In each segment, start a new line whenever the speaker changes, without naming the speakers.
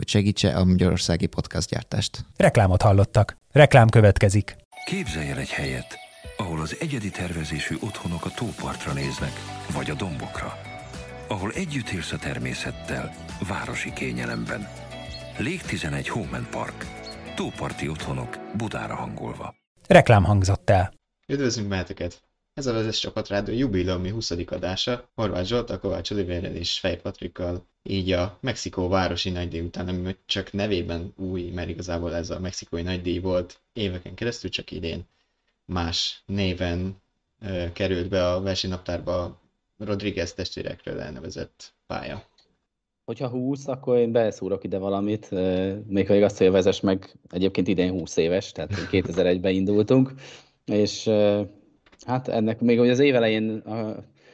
hogy segítse a magyarországi podcastgyártást.
Reklámot hallottak. Reklám következik.
Képzelj el egy helyet, ahol az egyedi tervezésű otthonok a tópartra néznek, vagy a dombokra. Ahol együtt élsz a természettel, városi kényelemben. Lég 11 Home Park. Tóparti otthonok, Budára hangolva.
Reklám hangzott el.
Üdvözlünk meheteket! Ez a Vezes Csapat Rádió jubileumi 20. adása, Horváth Zsolt, Kovács Olivérrel és Fej Patrikkal, így a Mexikó városi nagydíj után, ami csak nevében új, mert igazából ez a mexikói nagydíj volt éveken keresztül, csak idén más néven ö, került be a versenynaptárba Rodriguez testvérekről elnevezett pálya.
Hogyha 20, akkor én beszúrok ide valamit, még ha igaz, hogy a vezes meg egyébként idén 20 éves, tehát 2001-ben indultunk, és Hát ennek még hogy az évelején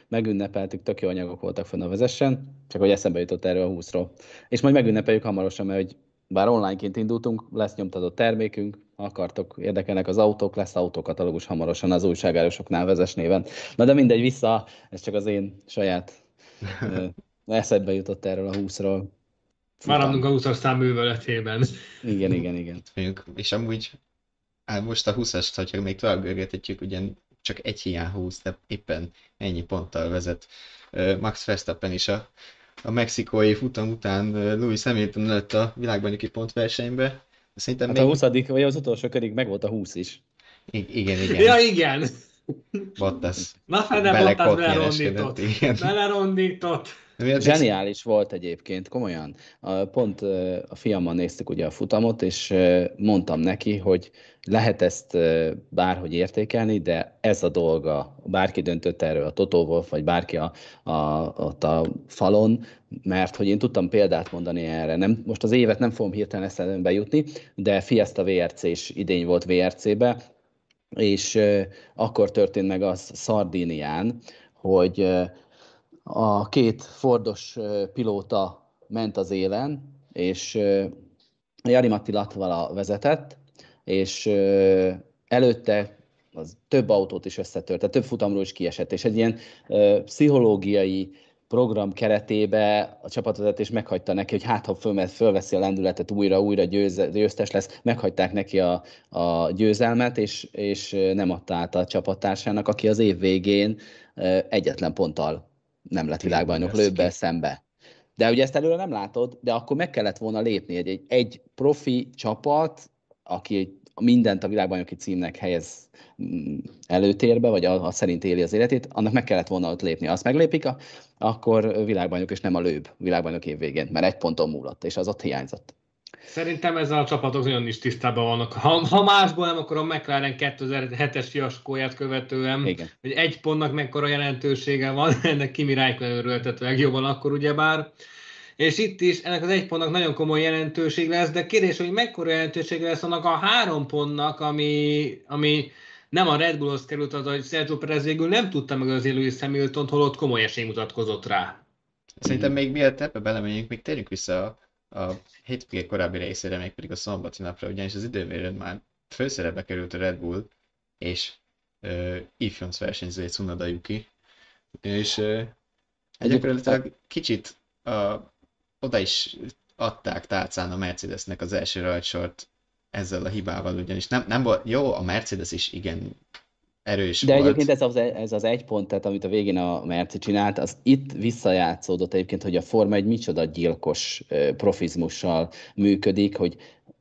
megünnepeltük, tök jó anyagok voltak fönn a vezessen, csak hogy eszembe jutott erről a 20-ról. És majd megünnepeljük hamarosan, mert hogy bár onlineként indultunk, lesz nyomtatott termékünk, ha akartok, érdekelnek az autók, lesz autókatalógus hamarosan az újságárosoknál vezes néven. Na de mindegy, vissza, ez csak az én saját eszedbe jutott erről a 20-ról.
Maradunk a 20-as szám műveletében.
Igen, igen, igen.
És amúgy hát most a 20-ast, hogyha még tovább görgethetjük, ugye csak egy hiány húz, de éppen ennyi ponttal vezet Max Verstappen is a, a mexikói futam után Louis Hamilton lett a világbajnoki pontversenybe.
Szerintem hát még... a 20 vagy az utolsó körig meg volt a 20 is.
I- igen, igen.
Ja, igen.
Bottas.
Na fene Bottas belerondított. Belerondított.
Zseniális volt egyébként, komolyan. Pont a fiammal néztük ugye a futamot, és mondtam neki, hogy lehet ezt bárhogy értékelni, de ez a dolga, bárki döntött erről, a Toto Wolff, vagy bárki a, a, ott a falon, mert hogy én tudtam példát mondani erre. Nem, most az évet nem fogom hirtelen eszembe jutni, de Fiesta VRC is idény volt VRC-be, és akkor történt meg az Szardínián, hogy a két Fordos pilóta ment az élen, és Jari Matti Latvala vezetett, és előtte az több autót is összetört, tehát több futamról is kiesett, és egy ilyen pszichológiai program keretébe a csapatvezetés meghagyta neki, hogy hát ha föl, fölveszi a lendületet újra, újra győz, győztes lesz, meghagyták neki a, a győzelmet, és, és nem adta át a csapattársának, aki az év végén egyetlen ponttal nem lett világbajnok lőbe szembe. De ugye ezt előre nem látod, de akkor meg kellett volna lépni egy, egy, egy profi csapat, aki mindent a világbajnoki címnek helyez mm, előtérbe, vagy a, a szerint éli az életét, annak meg kellett volna ott lépni. Azt meglépik, a, akkor világbajnok, és nem a lőbb világbajnok év végén, mert egy ponton múlott, és az ott hiányzott.
Szerintem ezzel a csapatok nagyon is tisztában vannak. Ha, ha másból nem, akkor a McLaren 2007-es fiaskóját követően, Igen. hogy egy pontnak mekkora jelentősége van, ennek Kimi Räikkönen örültetve legjobban akkor ugyebár. És itt is ennek az egy pontnak nagyon komoly jelentőség lesz, de kérdés, hogy mekkora jelentőség lesz annak a három pontnak, ami, ami nem a Red Bullhoz került, az, hogy Sergio Perez végül nem tudta meg az Lewis Hamilton, holott komoly esély mutatkozott rá.
Szerintem még mielőtt ebbe belemegyünk, még térjünk vissza a a hétvége korábbi részére, még pedig a szombati napra, ugyanis az időmérőn már főszerepbe került a Red Bull, és uh, ifjonc versenyzője Tsunoda Yuki, és uh, gyakorlatilag kicsit uh, oda is adták tálcán a Mercedesnek az első rajtsort ezzel a hibával, ugyanis nem, nem volt, jó, a Mercedes is igen erős
De
volt.
egyébként ez az, ez az egy pont, tehát amit a végén a Merci csinált, az itt visszajátszódott egyébként, hogy a Forma egy micsoda gyilkos profizmussal működik, hogy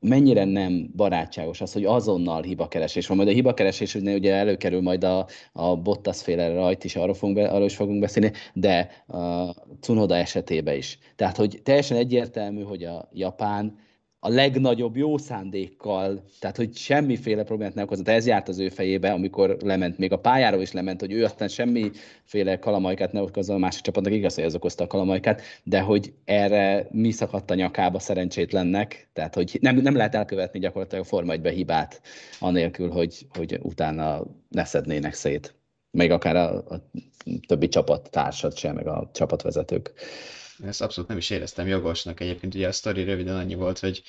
mennyire nem barátságos az, hogy azonnal hibakeresés van. Majd a hibakeresés ugye előkerül majd a, a Bottas féle rajt is, arról, fogunk be, arról is fogunk beszélni, de a Cunoda esetében is. Tehát, hogy teljesen egyértelmű, hogy a Japán a legnagyobb jó szándékkal, tehát hogy semmiféle problémát nem okozott. Ez járt az ő fejébe, amikor lement, még a pályáról is lement, hogy ő aztán semmiféle kalamajkát ne okozzon a másik csapatnak, igaz, hogy ez okozta a kalamajkát, de hogy erre mi szakadt a nyakába szerencsétlennek, tehát hogy nem, nem lehet elkövetni gyakorlatilag a Forma 1 hibát, anélkül, hogy, hogy utána ne szednének szét. Még akár a, a többi csapat társad sem, meg a csapatvezetők.
Ezt abszolút nem is éreztem jogosnak. Egyébként ugye a sztori röviden annyi volt, hogy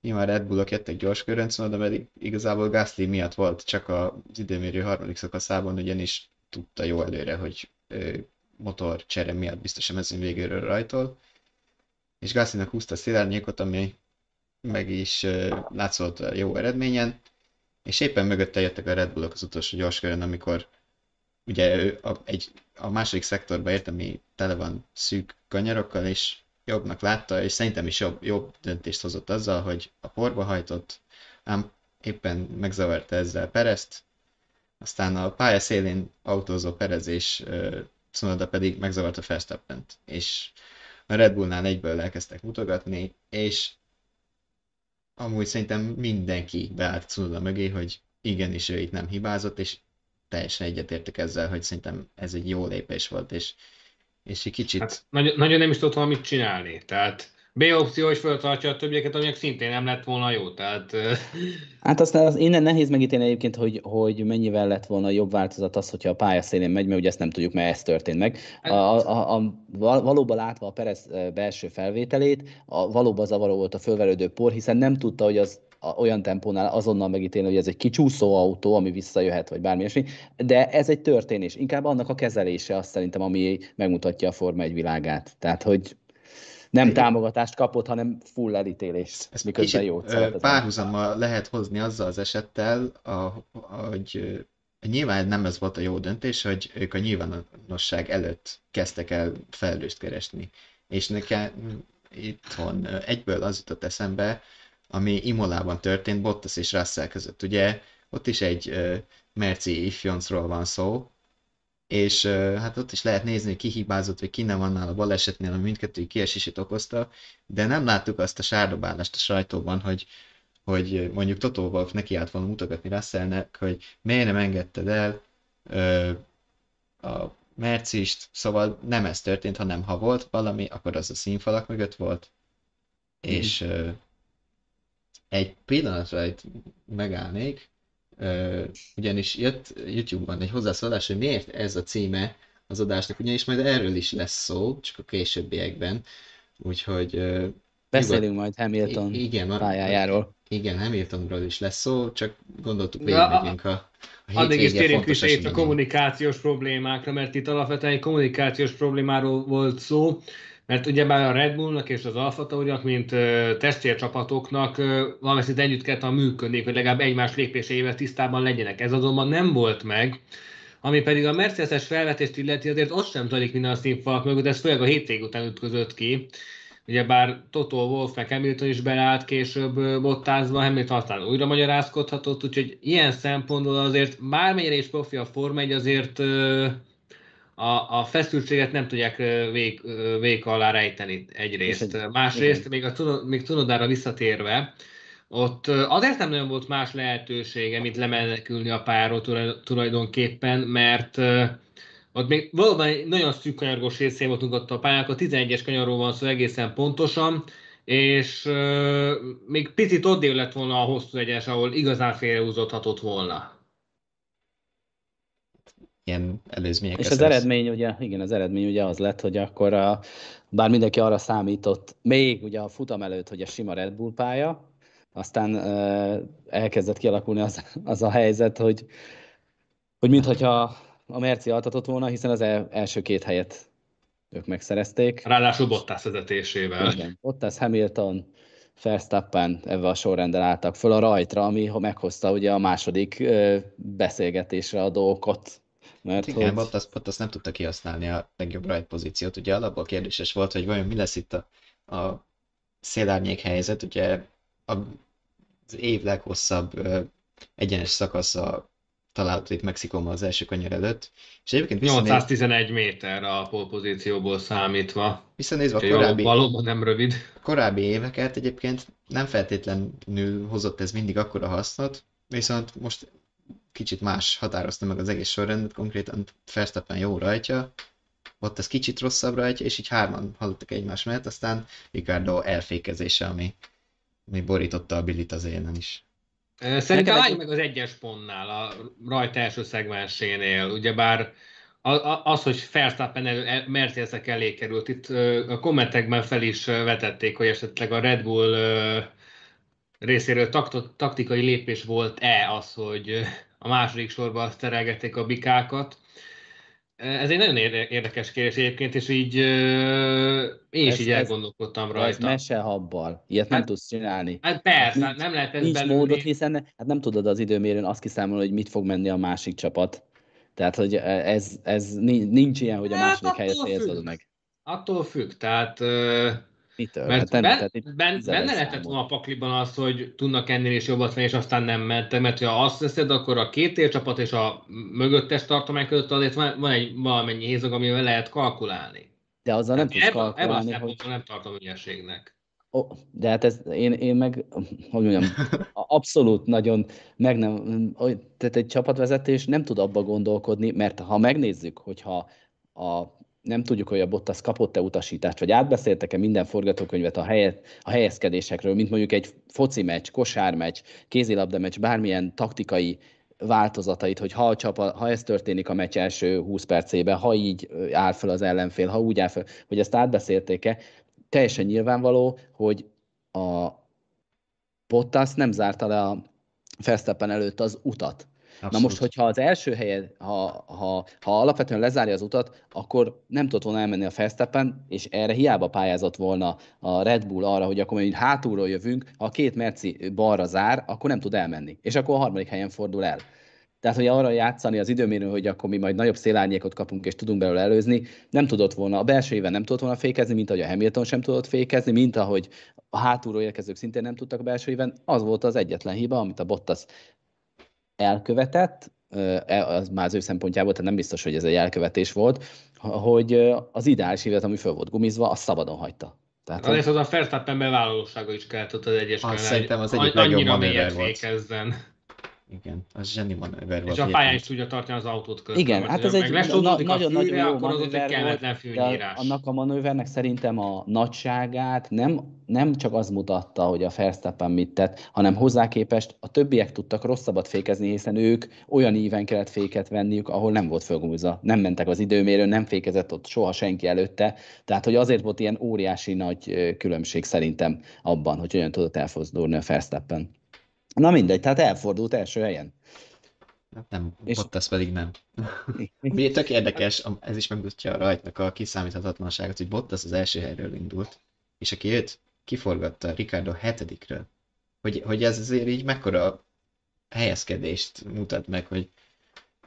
nyilván Red Bullok jöttek gyors köröncön, de pedig igazából Gasly miatt volt csak az időmérő harmadik szakaszában, ugyanis tudta jó előre, hogy motor csere miatt biztos a mezőn végéről rajtol. És Gaslynak húzta a szilárnyékot, ami meg is látszott jó eredményen, és éppen mögötte jöttek a Red Bullok az utolsó gyors körön, amikor ugye a, egy, a második szektorba ért, ami tele van szűk kanyarokkal, és jobbnak látta, és szerintem is jobb, jobb döntést hozott azzal, hogy a porba hajtott, ám éppen megzavarta ezzel Perezt, aztán a pálya szélén autózó Perez és uh, Tsunoda pedig megzavarta Verstappent, és a Red Bullnál egyből elkezdtek mutogatni, és amúgy szerintem mindenki beállt Tsunoda mögé, hogy igenis ő itt nem hibázott, és teljesen egyetértek ezzel, hogy szerintem ez egy jó lépés volt, és, és egy kicsit... Hát,
nagyon, nagyon nem is tudott valamit csinálni, tehát B opció is föltartja a többieket, aminek szintén nem lett volna jó. Tehát...
Hát aztán az innen nehéz megítélni egyébként, hogy, hogy mennyivel lett volna jobb változat az, hogyha a pálya szélén megy, mert ugye ezt nem tudjuk, mert ez történt meg. Hát- a, a, a, valóban látva a Perez belső felvételét, a, valóban zavaró volt a fölverődő por, hiszen nem tudta, hogy az olyan tempónál azonnal megítélni, hogy ez egy kicsúszó autó, ami visszajöhet, vagy bármi ilyesmi, de ez egy történés. Inkább annak a kezelése azt szerintem, ami megmutatja a Forma egy világát. Tehát, hogy nem támogatást kapott, hanem full elítélést, ez miközben jó.
Párhuzammal lehet hozni azzal az esettel, hogy nyilván nem ez volt a jó döntés, hogy ők a nyilvánosság előtt kezdtek el felelőst keresni. És nekem itthon egyből az jutott eszembe, ami Imolában történt Bottas és Russell között. Ugye ott is egy uh, Merci ifjoncról van szó, és uh, hát ott is lehet nézni, hogy ki hibázott, vagy ki nem annál a balesetnél, ami mindkettő kiesését okozta, de nem láttuk azt a sárdobálást a sajtóban, hogy, hogy mondjuk Toto Wolff neki állt volna mutogatni Russellnek, hogy miért nem engedted el uh, a Mercist, szóval nem ez történt, hanem ha volt valami, akkor az a színfalak mögött volt, mm. és uh, egy pillanatra itt megállnék, ugyanis jött YouTube-ban egy hozzászólás, hogy miért ez a címe az adásnak, ugyanis majd erről is lesz szó, csak a későbbiekben, úgyhogy...
Beszélünk nyugod... majd Hamilton igen, pályájáról.
Igen, Hamiltonról is lesz szó, csak gondoltuk végigmegyünk a,
a Addig is térjünk vissza itt a kommunikációs problémákra, mert itt alapvetően egy kommunikációs problémáról volt szó. Mert ugyebár a Red Bullnak és az Alfa Taurinak, mint testvércsapatoknak valami szint együtt kellett működni, hogy legalább egymás lépéseivel tisztában legyenek. Ez azonban nem volt meg. Ami pedig a Mercedes-es felvetést illeti, azért ott sem zajlik minden a színfalak mögött, ez főleg a hétvég után ütközött ki. Ugyebár Toto Wolff meg Hamilton is beállt később bottázva, Hamilton aztán újra magyarázkodhatott, úgyhogy ilyen szempontból azért bármennyire is profi a Forma 1, azért a, a feszültséget nem tudják vég, vég alá rejteni egyrészt. Egy, Másrészt, igen. még, a, még Tunodára visszatérve, ott azért nem nagyon volt más lehetősége, mint lemenekülni a pályáról tulajdonképpen, mert ott még valóban egy nagyon szűk kanyargós részén voltunk ott a pályának, a 11-es kanyarról van szó egészen pontosan, és euh, még picit odébb lett volna a hosszú egyes, ahol igazán félrehúzódhatott volna
ilyen előzmények.
És az eredmény ugye, igen, az eredmény ugye az lett, hogy akkor a, bár mindenki arra számított, még ugye a futam előtt, hogy a sima Red Bull pálya, aztán uh, elkezdett kialakulni az, az a helyzet, hogy, hogy mintha a Merci altatott volna, hiszen az el, első két helyet ők megszerezték.
Ráadásul Bottas vezetésével.
Igen, Bottas, Hamilton, Verstappen ebben a sorrendel álltak föl a rajtra, ami meghozta ugye a második beszélgetésre a dolgokat
mert Igen, hogy... Bottas, Bottas nem tudta kihasználni a legjobb rajt pozíciót. Ugye alapból kérdéses volt, hogy vajon mi lesz itt a, a szélárnyék helyzet. Ugye az év leghosszabb ö, egyenes szakasza található itt Mexikóban az első kanyar előtt. És egyébként
811 méter a polpozícióból számítva.
Visszanézve a korábbi,
valóban nem rövid.
korábbi éveket egyébként nem feltétlenül hozott ez mindig akkora hasznot, viszont most kicsit más határozta meg az egész sorrendet, konkrétan Verstappen jó rajtja, ott ez kicsit rosszabb rajtja, és így hárman hallottak egymás mellett, aztán Ricardo elfékezése, ami, ami borította a Billit az élen is.
Szerintem álljunk meg az egyes pontnál, a rajta első szegmensénél, ugyebár az, hogy Verstappen elő, Mercedesek elé került, itt a kommentekben fel is vetették, hogy esetleg a Red Bull részéről taktikai lépés volt-e az, hogy a második sorba terelgették a bikákat. Ez egy nagyon érdekes kérdés egyébként, és így én is ez, így elgondolkodtam ez, rajta. Ez
mesehabbal. Ilyet hát, nem tudsz csinálni.
Hát persze, hát nem lehet ez
Nincs belülni. módot, hiszen hát nem tudod az időmérőn azt kiszámolni, hogy mit fog menni a másik csapat. Tehát, hogy ez, ez nincs ilyen, hogy a hát második helyet helyezed meg.
Attól függ, tehát uh,
Mitől?
Mert hát ben, ben, benne lehetett volna a pakliban az, hogy tudnak ennél is jobbat venni, és aztán nem mentek, mert ha azt veszed, akkor a két élcsapat és a mögöttes tartomány között azért van, van egy valamennyi hézag, amivel lehet kalkulálni.
De azzal nem tudsz kalkulálni,
ebben hogy... nem tartom ügyességnek.
Oh, de hát ez, én, én meg, hogy mondjam, abszolút nagyon meg nem, tehát egy csapatvezetés nem tud abba gondolkodni, mert ha megnézzük, hogyha a nem tudjuk, hogy a Bottas kapott-e utasítást, vagy átbeszéltek-e minden forgatókönyvet a, helyet, a helyezkedésekről, mint mondjuk egy foci meccs, kosármeccs, kézilabda bármilyen taktikai változatait, hogy ha, a csapa, ha ez történik a meccs első 20 percében, ha így áll fel az ellenfél, ha úgy áll fel, hogy ezt átbeszélték-e, teljesen nyilvánvaló, hogy a Bottas nem zárta le a Verstappen előtt az utat. Abszolút. Na most, hogyha az első helyen, ha, ha, ha alapvetően lezárja az utat, akkor nem tudott volna elmenni a Verstappen, és erre hiába pályázott volna a Red Bull arra, hogy akkor mondjuk hátulról jövünk, ha a két merci balra zár, akkor nem tud elmenni. És akkor a harmadik helyen fordul el. Tehát, hogy arra játszani az időmérő, hogy akkor mi majd nagyobb szélárnyékot kapunk, és tudunk belőle előzni, nem tudott volna, a belső éven nem tudott volna fékezni, mint ahogy a Hamilton sem tudott fékezni, mint ahogy a hátulról érkezők szintén nem tudtak a belső éven. Az volt az egyetlen hiba, amit a Bottas elkövetett, e, az már az ő szempontjából, tehát nem biztos, hogy ez egy elkövetés volt, hogy az ideális évet, ami föl volt gumizva, azt szabadon hagyta.
Tehát, Azért az a Verstappen bevállalósága is kellett ott az egyes
Azt szerintem az egyik legjobb manőver volt. Igen, az zseni manőver
volt. És a pályán is tudja tartani az autót közben.
Igen, hát ez egy nagyon-nagyon jó manőver
volt,
annak a manővernek szerintem a nagyságát nem, nem csak az mutatta, hogy a Verstappen mit tett, hanem hozzá képest a többiek tudtak rosszabbat fékezni, hiszen ők olyan íven kellett féket venniük, ahol nem volt fölgumúza. Nem mentek az időmérőn, nem fékezett ott soha senki előtte. Tehát, hogy azért volt ilyen óriási nagy különbség szerintem abban, hogy olyan tudott elfordulni a Verstappen. Na mindegy, tehát elfordult első helyen.
Hát nem, és... Bottas pedig nem. Ugye tök érdekes, ez is megmutatja a rajtnak a kiszámíthatatlanságot, hogy Bottas az első helyről indult, és aki őt kiforgatta Ricardo hetedikről, hogy, hogy ez azért így mekkora helyezkedést mutat meg, hogy,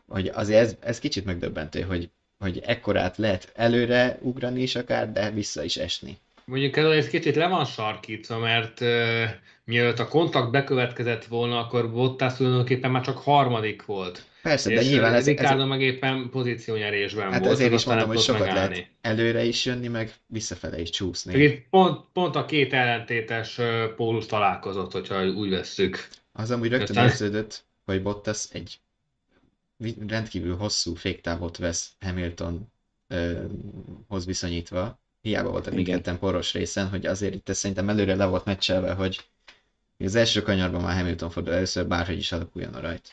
hogy azért ez, ez kicsit megdöbbentő, hogy, hogy ekkorát lehet előre ugrani is akár, de vissza is esni.
Mondjuk ez egy kicsit le van sarkítva, mert uh, mielőtt a kontakt bekövetkezett volna, akkor Bottas tulajdonképpen már csak harmadik volt.
Persze, de nyilván ez...
Ricardo meg éppen pozíciónyerésben
hát volt. ezért is mondom, hogy sokat megállni. lehet előre is jönni, meg visszafele is csúszni.
Itt pont, pont a két ellentétes pólus találkozott, hogyha úgy vesszük.
Az amúgy rögtön Aztán... érződött, hogy Bottas egy rendkívül hosszú féktávot vesz Hamiltonhoz viszonyítva, hiába voltak mindketten poros részen, hogy azért itt szerintem előre le volt meccselve, hogy az első kanyarban már Hamilton fordul először, bárhogy is alakuljon a rajt.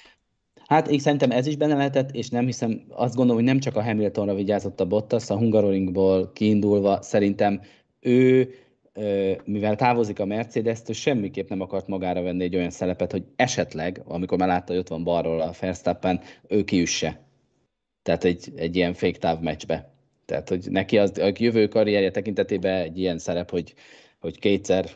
Hát én szerintem ez is benne lehetett, és nem hiszem, azt gondolom, hogy nem csak a Hamiltonra vigyázott a Bottas, a Hungaroringból kiindulva, szerintem ő, mivel távozik a Mercedes-től, semmiképp nem akart magára venni egy olyan szelepet, hogy esetleg, amikor már látta, hogy ott van balról a Verstappen, ő kiüsse. Tehát egy, egy ilyen féktáv meccsbe. Tehát, hogy neki az a jövő karrierje tekintetében egy ilyen szerep, hogy, hogy kétszer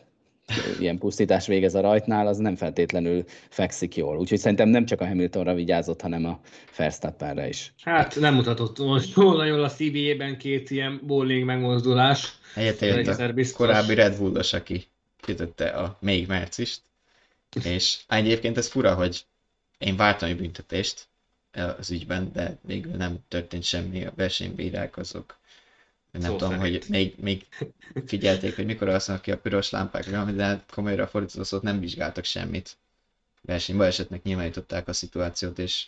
ilyen pusztítás végez a rajtnál, az nem feltétlenül fekszik jól. Úgyhogy szerintem nem csak a Hamiltonra vigyázott, hanem a Verstappenre is.
Hát nem mutatott most volna jól a CBA-ben két ilyen bowling megmozdulás.
Helyette jött a korábbi Red Bullos, aki kitötte a még márcist. És egyébként ez fura, hogy én vártam egy büntetést, az ügyben, de végül nem történt semmi, a versenybírák azok nem Szó tudom, szerint. hogy még, még figyelték, hogy mikor alszanak ki a piros lámpák, de komolyra fordítva szót nem vizsgáltak semmit. Versenybe esetnek nyilvánították a szituációt, és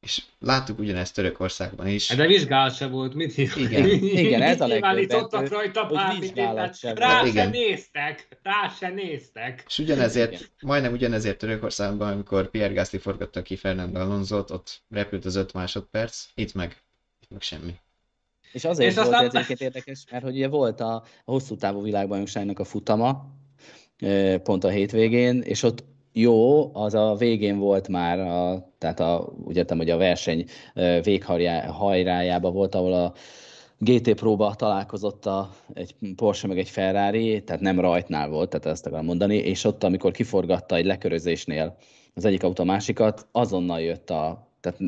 és láttuk ugyanezt Törökországban is.
De vizsgálat se volt, mit
Igen, igen ez a
legjobb. rajta bármit, rá se néztek, rá se néztek.
És ugyanezért, igen. majdnem ugyanezért Törökországban, amikor Pierre Gasly forgatta ki Fernando Alonso-t, ott repült az 5 másodperc, itt meg, itt meg semmi.
És azért és volt aztán... ez egyébként érdekes, mert hogy ugye volt a, a hosszú távú világbajnokságnak a futama, pont a hétvégén, és ott jó, az a végén volt már, a, tehát a, úgy értem, hogy a verseny véghajrájába volt, ahol a GT próba találkozott a, egy Porsche meg egy Ferrari, tehát nem rajtnál volt, tehát ezt akarom mondani, és ott, amikor kiforgatta egy lekörözésnél az egyik autó a másikat, azonnal jött a tehát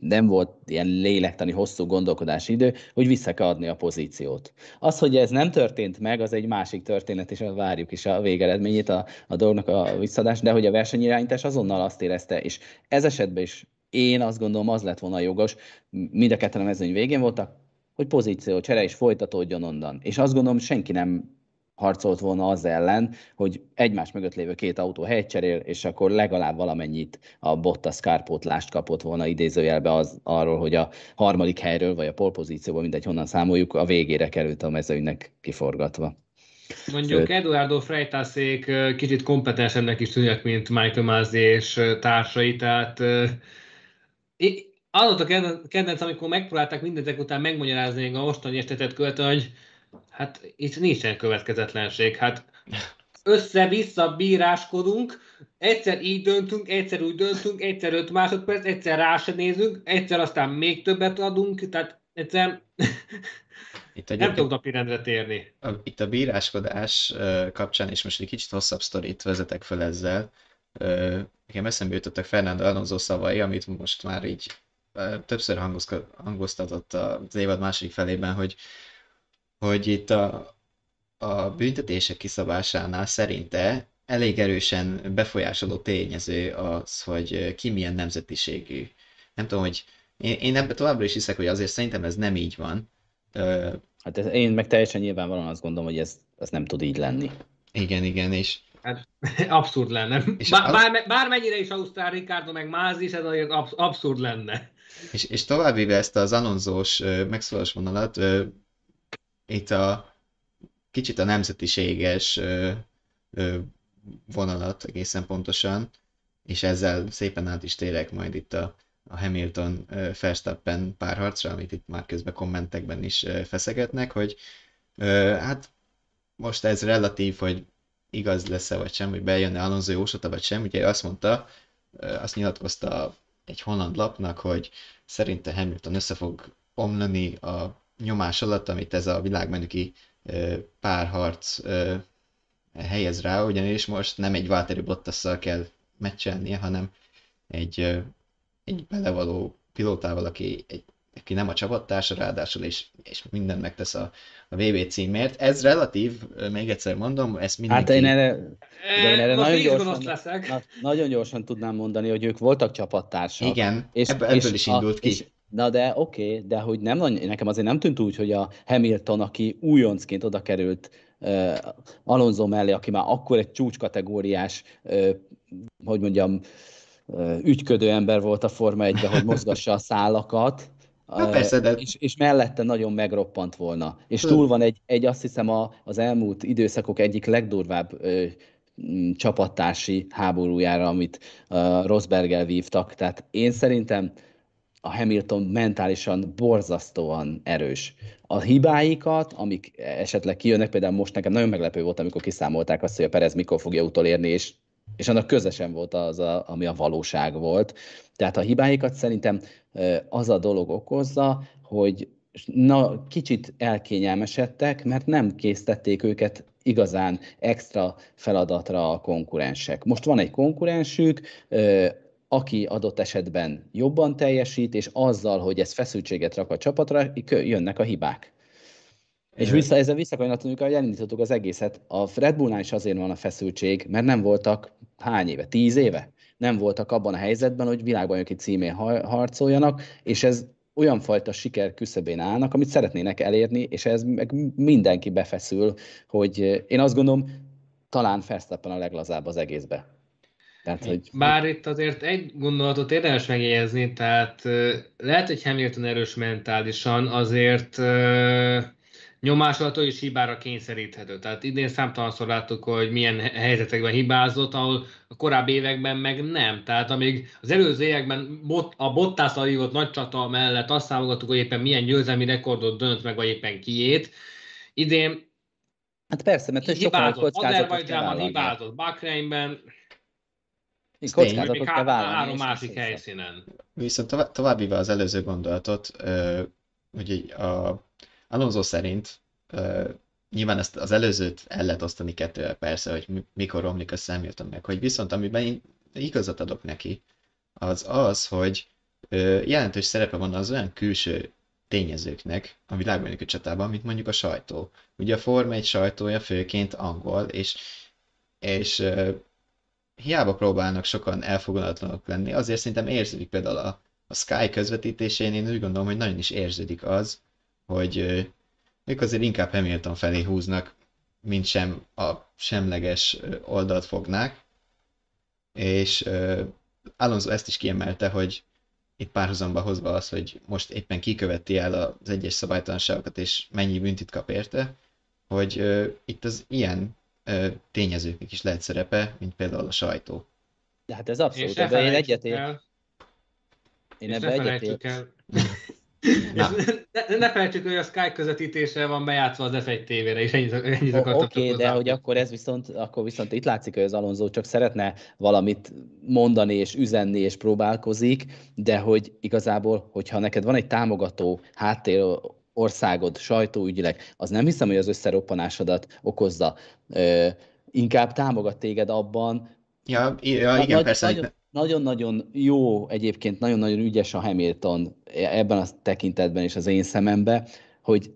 nem volt ilyen lélektani hosszú gondolkodási idő, hogy vissza kell adni a pozíciót. Az, hogy ez nem történt meg, az egy másik történet, és várjuk is a végeredményét, a, a dolgnak a visszadást, de hogy a versenyirányítás azonnal azt érezte, és ez esetben is én azt gondolom, az lett volna jogos, mind a ketten a mezőny végén voltak, hogy pozíció csere is folytatódjon onnan. És azt gondolom, senki nem harcolt volna az ellen, hogy egymás mögött lévő két autó helyt cserél, és akkor legalább valamennyit a Bottas kárpótlást kapott volna idézőjelbe az, arról, hogy a harmadik helyről, vagy a polpozícióból, mindegy honnan számoljuk, a végére került a mezőnynek kiforgatva.
Mondjuk Sőt. Eduardo Freitászék kicsit kompetensebbnek is tűnnek, mint Michael Masi és társai, tehát az volt a kedvenc, amikor megpróbálták mindezek után megmagyarázni a mostani estetet követően, hogy Hát itt nincsen következetlenség. Hát össze-vissza bíráskodunk, egyszer így döntünk, egyszer úgy döntünk, egyszer 5 másodperc, egyszer rá se nézünk, egyszer aztán még többet adunk, tehát egyszer itt nem tudok napirendre térni.
A, itt a bíráskodás kapcsán, és most egy kicsit hosszabb sztorit vezetek fel ezzel, nekem eszembe jutottak Fernando Alonso szavai, amit most már így többször hangoztatott az évad második felében, hogy hogy itt a, a büntetések kiszabásánál szerinte elég erősen befolyásoló tényező az, hogy ki milyen nemzetiségű. Nem tudom, hogy én, én ebben továbbra is hiszek, hogy azért szerintem ez nem így van.
Hát ez, én meg teljesen nyilvánvalóan azt gondolom, hogy ez, ez nem tud így lenni.
Igen, igen, és...
Hát, abszurd lenne. És Bár, az... bár, bármennyire is Ausztrál Ricardo meg Máz is, ez azért abszurd lenne.
És, és továbbvéve ezt az Alonzós megszólás vonalat, itt a kicsit a nemzetiséges ö, ö, vonalat egészen pontosan, és ezzel szépen át is térek majd itt a, a Hamilton Verstappen párharcra, amit itt már közben kommentekben is feszegetnek, hogy ö, hát most ez relatív, hogy igaz lesz-e vagy sem, hogy bejönne Alonso jósata vagy sem, ugye azt mondta, azt nyilatkozta egy holland lapnak, hogy szerinte Hamilton össze fog omlani a nyomás alatt, amit ez a világbajnoki párharc helyez rá, ugyanis most nem egy Valtteri Bottasszal kell meccselnie, hanem egy, egy belevaló pilótával, aki, egy, aki nem a csapattársa, ráadásul és, és mindent megtesz a, a VB címért. Ez relatív, még egyszer mondom, ez mindenki...
Hát én erre, de én erre nagyon, gyorsan, na, nagyon gyorsan tudnám mondani, hogy ők voltak csapattársak.
Igen, és, ebből, ebből és is indult a, ki. És,
Na de oké, okay, de hogy nem, nekem azért nem tűnt úgy, hogy a Hamilton, aki újoncként oda került uh, Alonso mellé, aki már akkor egy csúcskategóriás, uh, hogy mondjam, uh, ügyködő ember volt a Forma 1 hogy mozgassa a szálakat,
Na persze, de...
és, és mellette nagyon megroppant volna. És túl van egy, egy azt hiszem a, az elmúlt időszakok egyik legdurvább ö, csapattársi háborújára, amit uh, Rosberggel vívtak. Tehát én szerintem a Hamilton mentálisan borzasztóan erős. A hibáikat, amik esetleg kijönnek, például most nekem nagyon meglepő volt, amikor kiszámolták azt, hogy a Perez mikor fogja utolérni, és, és annak közösen volt az, a, ami a valóság volt. Tehát a hibáikat szerintem az a dolog okozza, hogy na, kicsit elkényelmesedtek, mert nem késztették őket igazán extra feladatra a konkurensek. Most van egy konkurensük, aki adott esetben jobban teljesít, és azzal, hogy ez feszültséget rak a csapatra, jönnek a hibák. És vissza, ezzel visszakanyarodtunk, hogy elindítottuk az egészet. A Red Bullnál is azért van a feszültség, mert nem voltak hány éve? Tíz éve? nem voltak abban a helyzetben, hogy világbajnoki címén harcoljanak, és ez olyan fajta siker küszöbén állnak, amit szeretnének elérni, és ez meg mindenki befeszül, hogy én azt gondolom, talán Verstappen a leglazább az egészbe.
Tehát, hogy... Bár itt azért egy gondolatot érdemes megjegyezni, tehát lehet, hogy Hamilton erős mentálisan, azért nyomás alatt is hibára kényszeríthető. Tehát idén számtalanszor láttuk, hogy milyen helyzetekben hibázott, ahol a korábbi években meg nem. Tehát amíg az előző években bot, a Bottászal hívott nagy csata mellett azt számogattuk, hogy éppen milyen győzelmi rekordot dönt meg, vagy éppen kiét, idén
Hát persze, mert
hibázott, Azerbajdzsánban hibázott, Bakreinben,
kockázatot kell
vállalni. Három másik helyszínen.
Viszont tovább az előző gondolatot, hogy a Alonso szerint nyilván ezt az előzőt el lehet osztani kettővel persze, hogy mikor romlik a Hamilton meg, hogy viszont amiben én igazat adok neki, az az, hogy jelentős szerepe van az olyan külső tényezőknek a világbajnoki csatában, mint mondjuk a sajtó. Ugye a Forma egy sajtója főként angol, és, és hiába próbálnak sokan elfogadatlanok lenni, azért szerintem érződik például a, a Sky közvetítésén, én úgy gondolom, hogy nagyon is érződik az, hogy ők azért inkább Hamilton felé húznak, mint sem a semleges oldalt fognák. És Alonso ezt is kiemelte, hogy itt párhuzamba hozva az, hogy most éppen kiköveti el az egyes szabálytalanságokat, és mennyi büntit kap érte, hogy uh, itt az ilyen tényezőknek is lehet szerepe, mint például a sajtó.
De hát ez abszolút, ebben én egyetért. Én ebben egyetért.
Na. Ne, ne felejtsük, hogy a Sky közvetítésre van bejátszva az F1 TV-re, és ennyit, ennyit akartam
Oké, okay, de hogy akkor ez viszont, akkor viszont itt látszik, hogy az Alonso csak szeretne valamit mondani és üzenni és próbálkozik, de hogy igazából, hogyha neked van egy támogató háttér országod sajtóügyileg, az nem hiszem, hogy az összeroppanásodat okozza. Ö, inkább támogat téged abban.
Ja, ja igen, nagy, persze.
Nagyon, nagyon-nagyon jó, egyébként nagyon-nagyon ügyes a Hamilton ebben a tekintetben és az én szememben, hogy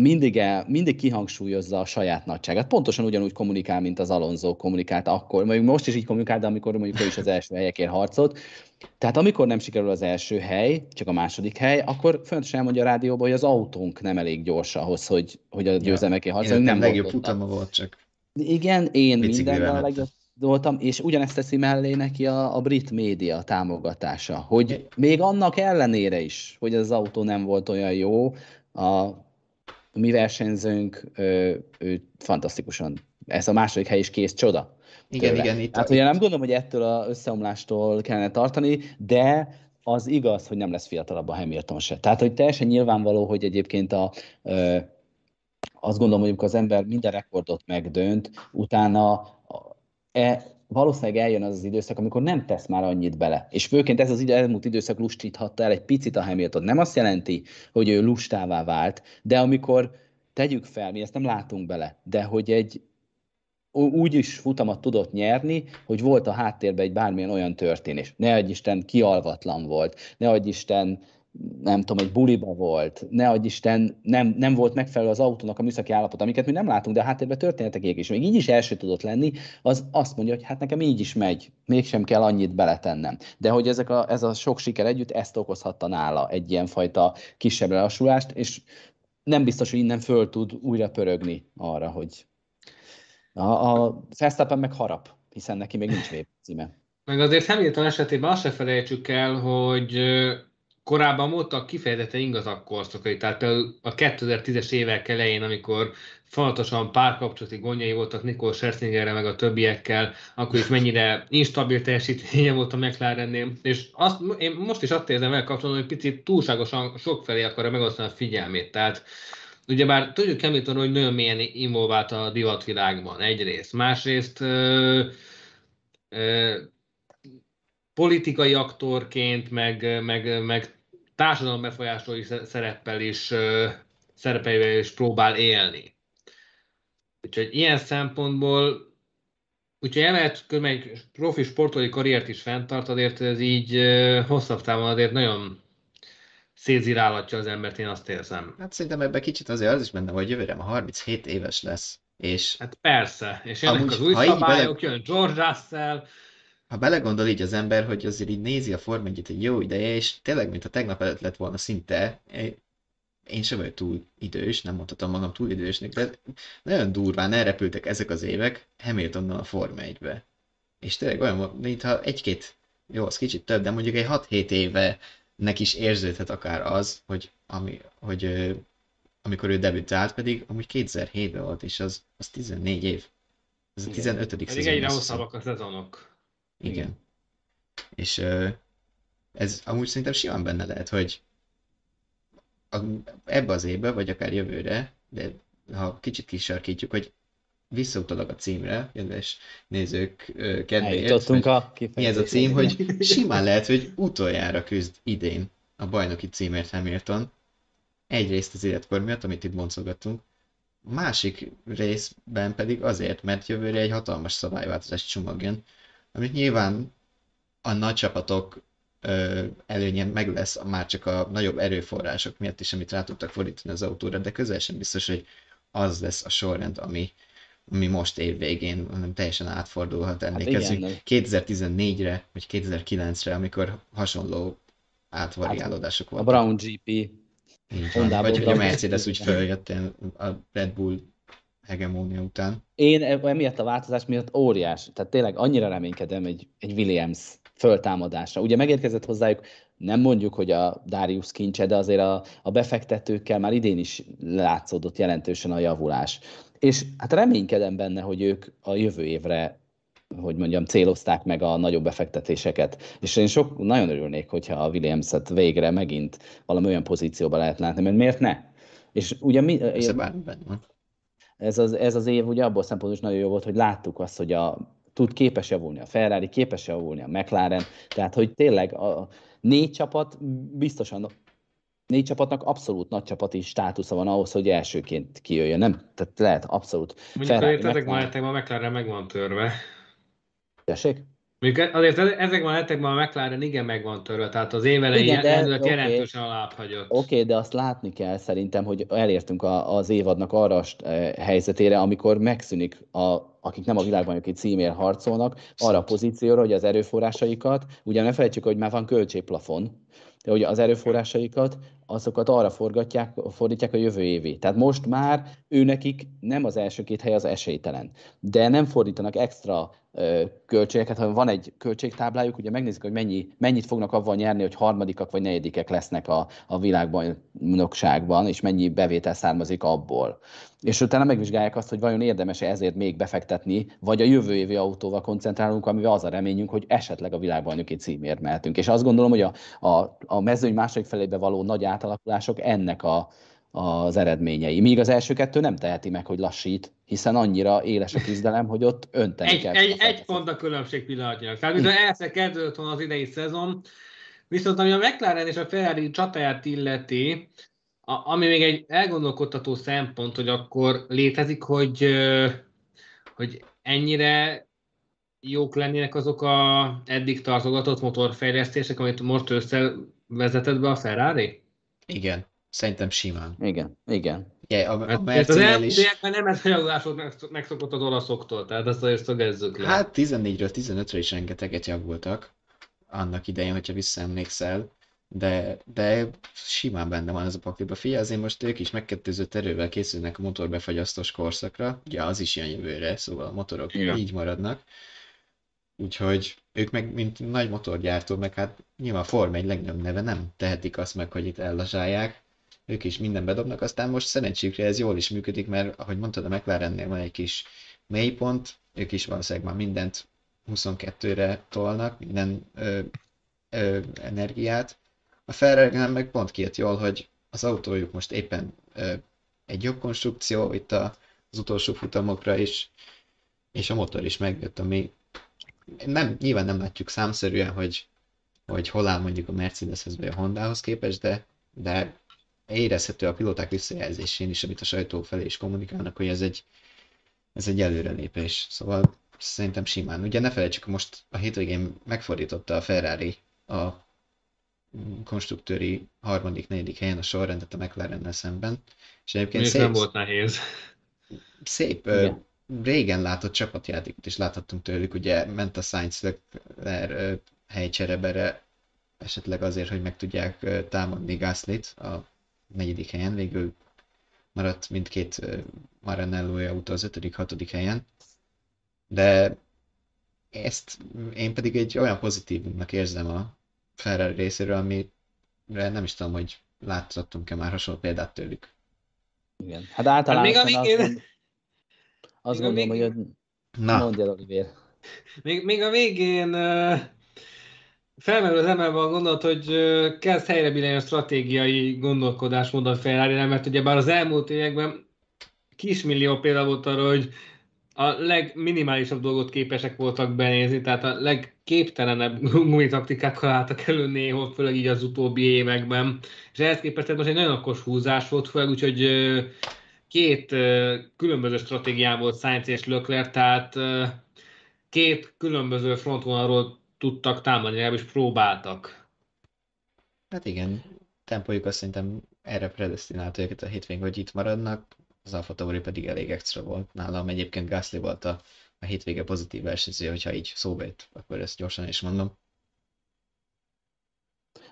mindig, el, mindig kihangsúlyozza a saját nagyságát. Pontosan ugyanúgy kommunikál, mint az Alonso kommunikált akkor. Mondjuk most is így kommunikál, de amikor mondjuk ő is az első helyekért harcolt. Tehát amikor nem sikerül az első hely, csak a második hely, akkor fontosan elmondja a rádióban, hogy az autónk nem elég gyors ahhoz, hogy, hogy a győzelmekért harcolunk.
Nem legjobb futama volt csak.
Igen, én mindenben a legjobb doltam, és ugyanezt teszi mellé neki a, a brit média támogatása, hogy még annak ellenére is, hogy az autó nem volt olyan jó, a mi versenyzőnk ő, ő fantasztikusan, ez a második hely is kész csoda.
Igen, tőle. igen. Itt
hát ugye nem gondolom, hogy ettől az összeomlástól kellene tartani, de az igaz, hogy nem lesz fiatalabb a Hamilton se. Tehát, hogy teljesen nyilvánvaló, hogy egyébként a, ö, azt gondolom, hogy az ember minden rekordot megdönt, utána e, valószínűleg eljön az az időszak, amikor nem tesz már annyit bele. És főként ez az idő, elmúlt időszak lustíthatta el egy picit a Hamilton. Nem azt jelenti, hogy ő lustává vált, de amikor tegyük fel, mi ezt nem látunk bele, de hogy egy úgy is futamat tudott nyerni, hogy volt a háttérben egy bármilyen olyan történés. Ne adj Isten, kialvatlan volt, ne adj Isten, nem tudom, egy buliba volt, ne adj Isten, nem, nem volt megfelelő az autónak a műszaki állapot, amiket mi nem látunk, de a háttérben történetek ég is. Még így is első tudott lenni, az azt mondja, hogy hát nekem így is megy, mégsem kell annyit beletennem. De hogy ezek a, ez a sok siker együtt ezt okozhatta nála egy ilyen fajta kisebb lelassulást, és nem biztos, hogy innen föl tud újra pörögni arra, hogy a, a Verstappen meg harap, hiszen neki még nincs VB címe.
Meg azért Hamilton esetében azt se felejtsük el, hogy korábban voltak kifejezetten igazak korszakai, tehát a 2010-es évek elején, amikor fontosan párkapcsolati gondjai voltak Nikol Scherzingerre meg a többiekkel, akkor is mennyire instabil teljesítménye volt a McLarennél, és azt, én most is azt érzem el kapcsolatban, hogy picit túlságosan sok felé akarja megosztani a figyelmét, tehát ugyebár tudjuk Hamilton, hogy nagyon mélyen involvált a divatvilágban egyrészt, másrészt ö, ö, politikai aktorként, meg, meg, meg társadalom befolyásoló szereppel is, szerepeivel is próbál élni. Úgyhogy ilyen szempontból, úgyhogy emellett egy profi sportolói karriert is fenntart, azért ez így hosszabb távon azért nagyon szétzirálatja az embert, én azt érzem.
Hát szerintem ebben kicsit azért az is benne, hogy jövőre ma 37 éves lesz. És
hát persze, és jönnek Amúgy, az új szabályok, bele... jön George Russell,
ha belegondol így az ember, hogy azért így nézi a Form 1 egy jó ideje, és tényleg, mint a tegnap előtt lett volna szinte, én sem vagyok túl idős, nem mondhatom magam túl idősnek, de nagyon durván elrepültek ezek az évek Hamiltonnal a Forma 1-be. És tényleg olyan, mintha egy-két, jó, az kicsit több, de mondjuk egy 6-7 éve nek is érződhet akár az, hogy, ami, hogy amikor ő debütált, pedig amúgy 2007-ben volt, és az, az 14 év. Ez a 15.
Pedig szezon. egyre hosszabbak a szezonok.
Igen. Igen. És ez amúgy szerintem simán benne lehet, hogy ebbe az évbe, vagy akár jövőre, de ha kicsit kisarkítjuk, hogy visszautalag a címre, kedves nézők kedvéért,
a
mi ez a cím, hogy simán lehet, hogy utoljára küzd idén a bajnoki címért Hamilton. Egyrészt az életkor miatt, amit itt boncolgattunk, másik részben pedig azért, mert jövőre egy hatalmas szabályváltozás csomag jön, amit nyilván a nagy csapatok előnye meg lesz már csak a nagyobb erőforrások miatt is, amit rá tudtak fordítani az autóra, de közel sem biztos, hogy az lesz a sorrend, ami, ami most év végén hanem teljesen átfordulhat. Emlékezzünk hát 2014-re, vagy 2009-re, amikor hasonló átvariálódások
voltak. A Brown GP.
Honda vagy hogy a Mercedes úgy följött a Red Bull hegemónia után.
Én emiatt a változás miatt óriás. Tehát tényleg annyira reménykedem egy, egy Williams föltámadásra. Ugye megérkezett hozzájuk, nem mondjuk, hogy a Darius kincse, de azért a, a befektetőkkel már idén is látszódott jelentősen a javulás. És hát reménykedem benne, hogy ők a jövő évre hogy mondjam, célozták meg a nagyobb befektetéseket. És én sok, nagyon örülnék, hogyha a Williams-et végre megint valami olyan pozícióba lehet látni, mert miért ne? És ugye mi, ez az, ez az év ugye abból szempontból is nagyon jó volt, hogy láttuk azt, hogy a tud képes javulni a Ferrari, képes javulni a McLaren, tehát hogy tényleg a négy csapat biztosan négy csapatnak abszolút nagy csapati státusza van ahhoz, hogy elsőként kijöjjön, nem? Tehát lehet abszolút.
Mondjuk Ferrari, ezekben a McLaren meg van törve.
Tessék?
Azért ezekben a hetekben a McLaren igen meg van törve, tehát az év elején igen, de, okay. jelentősen alább hagyott.
Oké, okay, de azt látni kell szerintem, hogy elértünk a, az évadnak arra a eh, helyzetére, amikor megszűnik, a, akik nem a világbajnoki címért harcolnak, arra a pozícióra, hogy az erőforrásaikat, ugye ne felejtsük, hogy már van költségplafon, de hogy az erőforrásaikat, azokat arra forgatják, fordítják a jövő évi. Tehát most már ő nekik nem az első két hely az esélytelen. De nem fordítanak extra költségeket, hanem van egy költségtáblájuk, ugye megnézik, hogy mennyi, mennyit fognak avval nyerni, hogy harmadikak vagy negyedikek lesznek a, a világbajnokságban, és mennyi bevétel származik abból. És utána megvizsgálják azt, hogy vajon érdemes-e ezért még befektetni, vagy a jövő évi autóval koncentrálunk, amivel az a reményünk, hogy esetleg a világbajnoki címért mehetünk. És azt gondolom, hogy a, a, a mezőny második felébe való nagy átalakulások ennek a, az eredményei. Míg az első kettő nem teheti meg, hogy lassít, hiszen annyira éles a küzdelem, hogy ott önteni
egy,
kell.
Egy, egy pont a különbség pillanatnyilag. Tehát, mintha elszer kezdődött volna az idei szezon, viszont ami a McLaren és a Ferrari csatáját illeti, a, ami még egy elgondolkodtató szempont, hogy akkor létezik, hogy, hogy ennyire jók lennének azok a eddig tartogatott motorfejlesztések, amit most összevezetett be a Ferrari?
Igen. Szerintem simán.
Igen, igen.
Ja, a, a hát, is...
nem ez a megszokott az olaszoktól, tehát ezt azért szögezzük le.
Hát 14-ről 15-re is rengeteget javultak annak idején, hogyha visszaemlékszel, de, de simán benne van ez a pakliba. Figyelj, azért most ők is megkettőzött erővel készülnek a motorbefagyasztós korszakra, ugye az is jön jövőre, szóval a motorok Igen. így maradnak. Úgyhogy ők meg, mint nagy motorgyártó, meg hát nyilván Form egy legnagyobb neve nem tehetik azt meg, hogy itt ellazsálják, ők is minden bedobnak, aztán most szerencsükre ez jól is működik, mert ahogy mondtad, a McLarennél van egy kis mélypont, ők is valószínűleg már mindent 22-re tolnak, minden ö, ö, energiát. A ferrari meg pont kijött jól, hogy az autójuk most éppen ö, egy jobb konstrukció, itt a, az utolsó futamokra is, és a motor is megjött, ami nem, nyilván nem látjuk számszerűen, hogy, hogy hol áll mondjuk a Mercedeshez vagy a Hondához képest, de, de érezhető a pilóták visszajelzésén is, amit a sajtó felé is kommunikálnak, hogy ez egy, ez egy előrelépés. Szóval szerintem simán. Ugye ne felejtsük, most a hétvégén megfordította a Ferrari a konstruktőri harmadik, negyedik helyen a sorrendet a McLaren szemben.
És egyébként szép, nem volt nehéz.
Szép Igen. Régen látott csapatjátékot is láthattunk tőlük, ugye ment a Sainz Leclerc helycserebere, esetleg azért, hogy meg tudják támadni Gaslit a negyedik helyen, végül maradt mindkét Maranello autó az ötödik, hatodik helyen, de ezt én pedig egy olyan pozitívumnak érzem a Ferrari részéről, amire nem is tudom, hogy látszottunk-e már hasonló példát tőlük.
Igen. Hát általában hát még a végén... azt,
még
gondolom, hogy Na. mondja Oliver.
Még, még a végén uh, felmerül az emelve a gondolat, hogy uh, kezd helyre a stratégiai gondolkodásmód a Ferrari, mert ugye bár az elmúlt években kismillió példa volt arra, hogy a legminimálisabb dolgot képesek voltak benézni, tehát a legképtelenebb gumitaktikákkal álltak elő néha, főleg így az utóbbi években. És ehhez képest most egy nagyon okos húzás volt, főleg úgyhogy két különböző stratégián volt Sainz és Lökler, tehát két különböző frontvonalról tudtak támadni, legalábbis próbáltak.
Hát igen, tempójuk azt szerintem erre predestinált őket a hétvégén, hogy itt maradnak, az Alfa Tauri pedig elég extra volt. Nálam egyébként Gasly volt a, a hétvége pozitív versenyző, hogyha így szóba jött, akkor ezt gyorsan is mondom.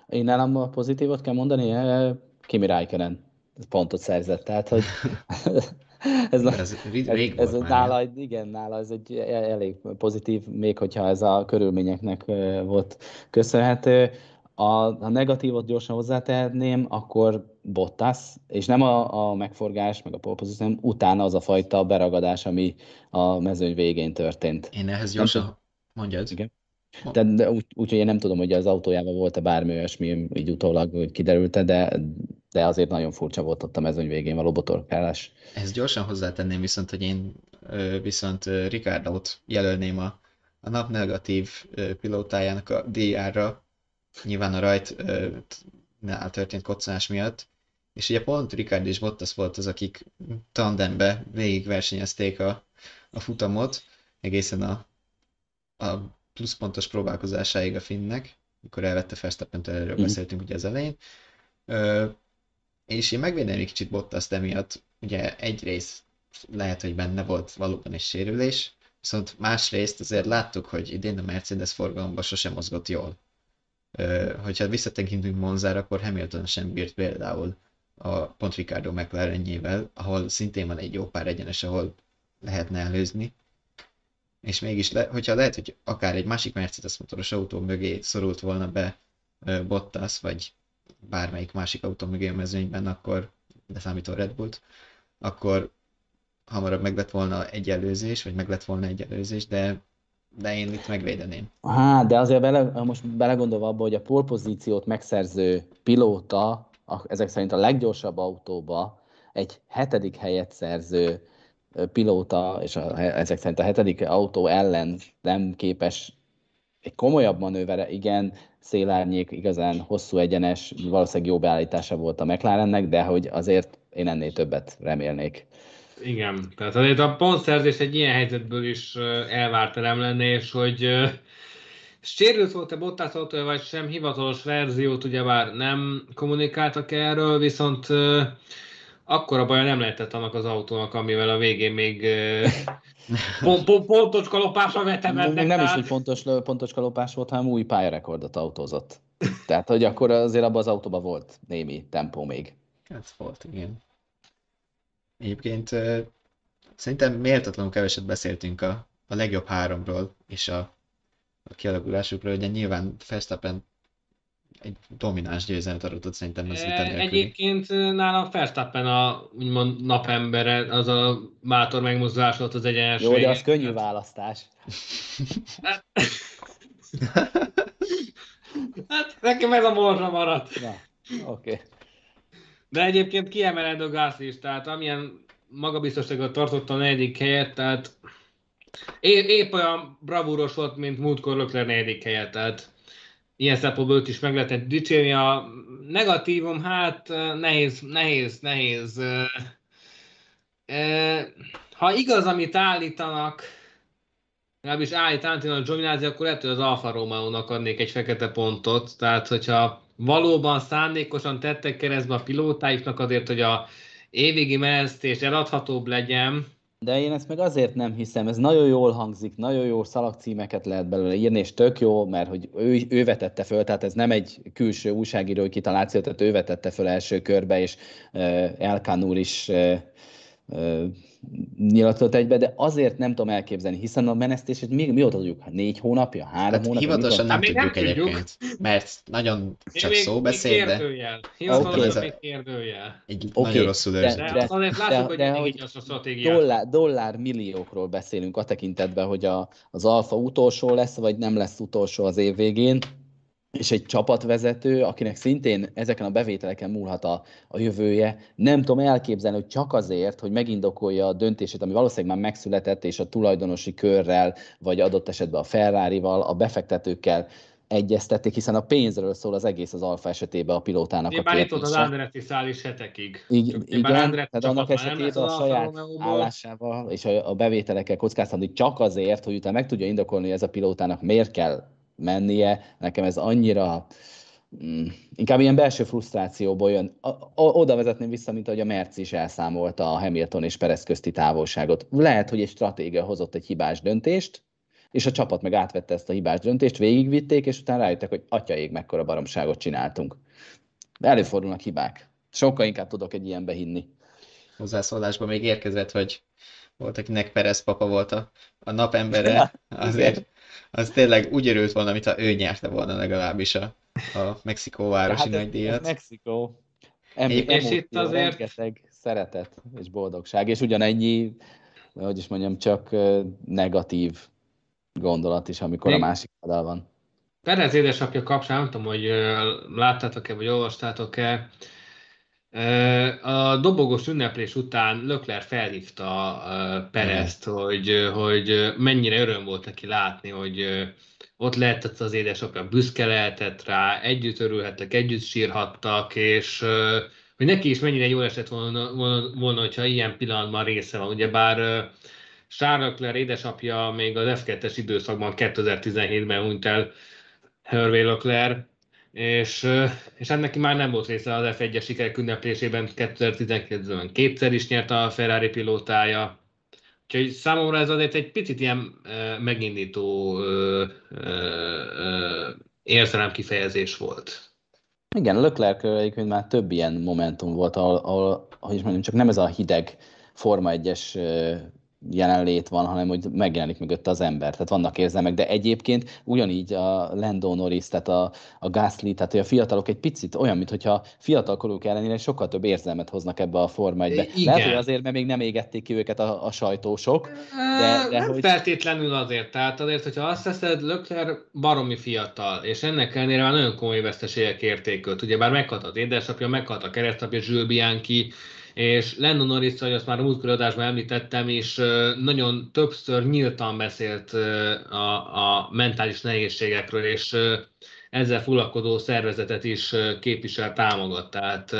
Én nálam a pozitívot kell mondani, eh, Kimi Räikkönen pontot szerzett, tehát hogy ez, ez, ez, ez nála, igen, nála ez egy elég pozitív, még hogyha ez a körülményeknek volt köszönhető. A, a negatívot gyorsan hozzátehetném, akkor Bottas, és nem a, a megforgás, meg a polpozició, hanem utána az a fajta beragadás, ami a mezőny végén történt.
Én ehhez gyorsan mondja ez. Igen.
Tehát, de úgy, úgyhogy én nem tudom, hogy az autójában volt-e bármi olyasmi, így utólag hogy kiderült de, de azért nagyon furcsa volt ott a mezőny végén való botorkálás.
Ez gyorsan hozzátenném viszont, hogy én viszont Ricardo-t jelölném a, a nap negatív pilótájának a DR-ra, nyilván a rajt nál történt koccanás miatt, és ugye pont Ricard és Bottas volt az, akik tandembe végigversenyezték a, a futamot, egészen a, a pluszpontos próbálkozásáig a Finnek, mikor elvette Verstappen-től, erről mm. beszéltünk ugye az elején. Ö, és én megvédem egy kicsit Bottas emiatt, ugye egy rész lehet, hogy benne volt valóban egy sérülés, viszont másrészt azért láttuk, hogy idén a Mercedes forgalomban sosem mozgott jól hogyha visszatekintünk Monzára, akkor Hamilton sem bírt például a pont Ricardo McLarenjével, ahol szintén van egy jó pár egyenes, ahol lehetne előzni. És mégis, le, hogyha lehet, hogy akár egy másik Mercedes motoros autó mögé szorult volna be Bottas, vagy bármelyik másik autó mögé a mezőnyben, akkor leszámítva Red Bullt, akkor hamarabb meg lett volna egy előzés, vagy meg lett volna egy előzés, de de én itt megvédeném.
Hát, de azért bele, most belegondolva abba, hogy a polpozíciót megszerző pilóta, a, ezek szerint a leggyorsabb autóba egy hetedik helyet szerző pilóta, és a, ezek szerint a hetedik autó ellen nem képes egy komolyabb manővere, igen, szélárnyék, igazán hosszú egyenes, valószínűleg jó beállítása volt a McLarennek, de hogy azért én ennél többet remélnék.
Igen, tehát azért a pontszerzés egy ilyen helyzetből is elvárt nem lenne, és hogy sérült volt-e Bottas vagy sem, hivatalos verziót ugyebár nem kommunikáltak erről, viszont akkora baja nem lehetett annak az autónak, amivel a végén még pont, pont, pontos kalopásra vetemednek.
Nem is, hogy pontos, pontos kalopás volt, hanem új pályarekordot autózott. Tehát, hogy akkor azért abban az autóban volt némi tempó még.
Ez volt, igen. Egyébként szerintem méltatlanul keveset beszéltünk a, a legjobb háromról és a, a kialakulásukról, ugye nyilván Verstappen egy domináns győzelmet aratott szerintem az vita
Egyébként nálam Verstappen a úgymond napembere, az a bátor megmozdulás volt az egyenes
Jó, de az könnyű választás.
hát nekem ez a morzsa maradt.
Na, oké. Okay.
De egyébként kiemelendő Gász is, tehát amilyen magabiztosságot tartotta a negyedik helyet, tehát épp, épp olyan bravúros volt, mint múltkor Lökler negyedik helyet, tehát ilyen szempontból őt is meg lehetett dicsérni. A negatívum, hát nehéz, nehéz, nehéz. Ha igaz, amit állítanak, legalábbis állít a Giovinazzi, akkor hogy az Alfa Romeo-nak adnék egy fekete pontot. Tehát, hogyha valóban szándékosan tettek keresztbe a pilótáiknak azért, hogy a évvégi menesztés eladhatóbb legyen,
De én ezt meg azért nem hiszem, ez nagyon jól hangzik, nagyon jó szalagcímeket lehet belőle írni, és tök jó, mert hogy ő, ő vetette föl, tehát ez nem egy külső újságírói kitaláció, tehát ő vetette föl első körbe, és uh, Elkan úr is uh, nyilatkozott egybe, de azért nem tudom elképzelni, hiszen a menesztését még mióta tudjuk? Négy hónapja? Három hát hónapja?
Hivatalosan nem, tudjuk nem egyébként, mert nagyon csak még, szóbeszéd,
de... Hivatalosan okay. még kérdőjel.
Egy okay. nagyon rosszul de, de,
de, azért lássuk, de, hogy de, hogy a stratégiát. Dollár,
dollár milliókról beszélünk a tekintetben, hogy a, az alfa utolsó lesz, vagy nem lesz utolsó az év végén és egy csapatvezető, akinek szintén ezeken a bevételeken múlhat a, a jövője, nem tudom elképzelni, hogy csak azért, hogy megindokolja a döntését, ami valószínűleg már megszületett, és a tulajdonosi körrel, vagy adott esetben a Ferrari-val, a befektetőkkel egyeztették, hiszen a pénzről szól az egész az Alfa esetében a pilótának
Én a már itt ott az Andretti száll is hetekig.
Igen, igen tehát annak esetében a saját állásával és a, a bevételekkel kockáztatni csak azért, hogy utána meg tudja indokolni, hogy ez a pilótának miért kell mennie. Nekem ez annyira mm, inkább ilyen belső frusztrációból jön. oda vezetném vissza, mint ahogy a Merc is elszámolta a Hamilton és Perez közti távolságot. Lehet, hogy egy stratégia hozott egy hibás döntést, és a csapat meg átvette ezt a hibás döntést, végigvitték, és utána rájöttek, hogy atyaég, mekkora baromságot csináltunk. De előfordulnak hibák. Sokkal inkább tudok egy ilyenbe hinni.
Hozzászólásban még érkezett, hogy volt, akinek Perez papa volt a, a napembere, azért az tényleg úgy örült volna, mintha ő nyerte volna legalábbis a, a Mexikó városi hát nagydíjat.
Mexikó. Em- és itt azért... Rengeteg szeretet és boldogság, és ugyanennyi, hogy is mondjam, csak negatív gondolat is, amikor Még... a másik oldal van.
Perez édesapja kapcsán, nem tudom, hogy láttátok-e, vagy olvastátok-e, a dobogós ünneplés után Lökler felhívta Perezt, hogy, hogy mennyire öröm volt neki látni, hogy ott lehetett az édesapja, büszke lehetett rá, együtt örülhettek, együtt sírhattak, és hogy neki is mennyire jól esett volna, volna, volna hogyha ilyen pillanatban része van. Ugyebár Charles Leclerc édesapja még az F2-es időszakban 2017-ben hunyt el Hervé Leclerc, és, és hát neki már nem volt része az F1-es sikerek ünneplésében, 2019-ben kétszer is nyert a Ferrari pilótája, Úgyhogy számomra ez azért egy picit ilyen uh, megindító érzelem kifejezés volt.
Igen, Leclerc egyébként már több ilyen momentum volt, ahol, ahol hogy is mondjam, csak nem ez a hideg Forma 1-es jelenlét van, hanem hogy megjelenik mögött az ember. Tehát vannak érzelmek, de egyébként ugyanígy a Lando Norris, tehát a, a Gasly, tehát hogy a fiatalok egy picit olyan, mintha fiatalkorúk ellenére sokkal több érzelmet hoznak ebbe a Forma 1 Lehet, hogy azért, mert még nem égették ki őket a, a sajtósok.
De, de nem hogy... feltétlenül azért. Tehát azért, hogyha azt teszed, Leclerc baromi fiatal, és ennek ellenére már nagyon komoly veszteségek értékölt. Ugye bár meghalt az édesapja, meghalt a keresztapja, Jules Bianchi, és Lennon Norris, hogy azt már a múltkor adásban említettem, és nagyon többször nyíltan beszélt a, a mentális nehézségekről, és ezzel foglalkozó szervezetet is képvisel, támogat. Tehát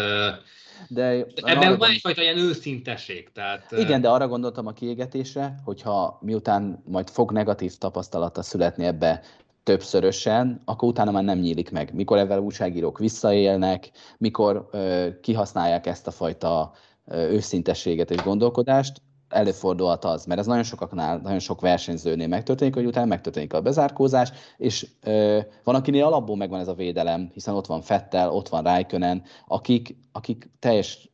de ebben van egyfajta ilyen őszinteség. Tehát,
igen, de arra gondoltam a kiégetésre, hogyha miután majd fog negatív tapasztalata születni ebbe többszörösen, akkor utána már nem nyílik meg. Mikor ebben újságírók visszaélnek, mikor ö, kihasználják ezt a fajta ö, őszintességet és gondolkodást, előfordulhat az, mert ez nagyon sokaknál, nagyon sok versenyzőnél megtörténik, hogy utána megtörténik a bezárkózás, és ö, van, akinél alapból megvan ez a védelem, hiszen ott van Fettel, ott van Rijkönen, akik, akik teljes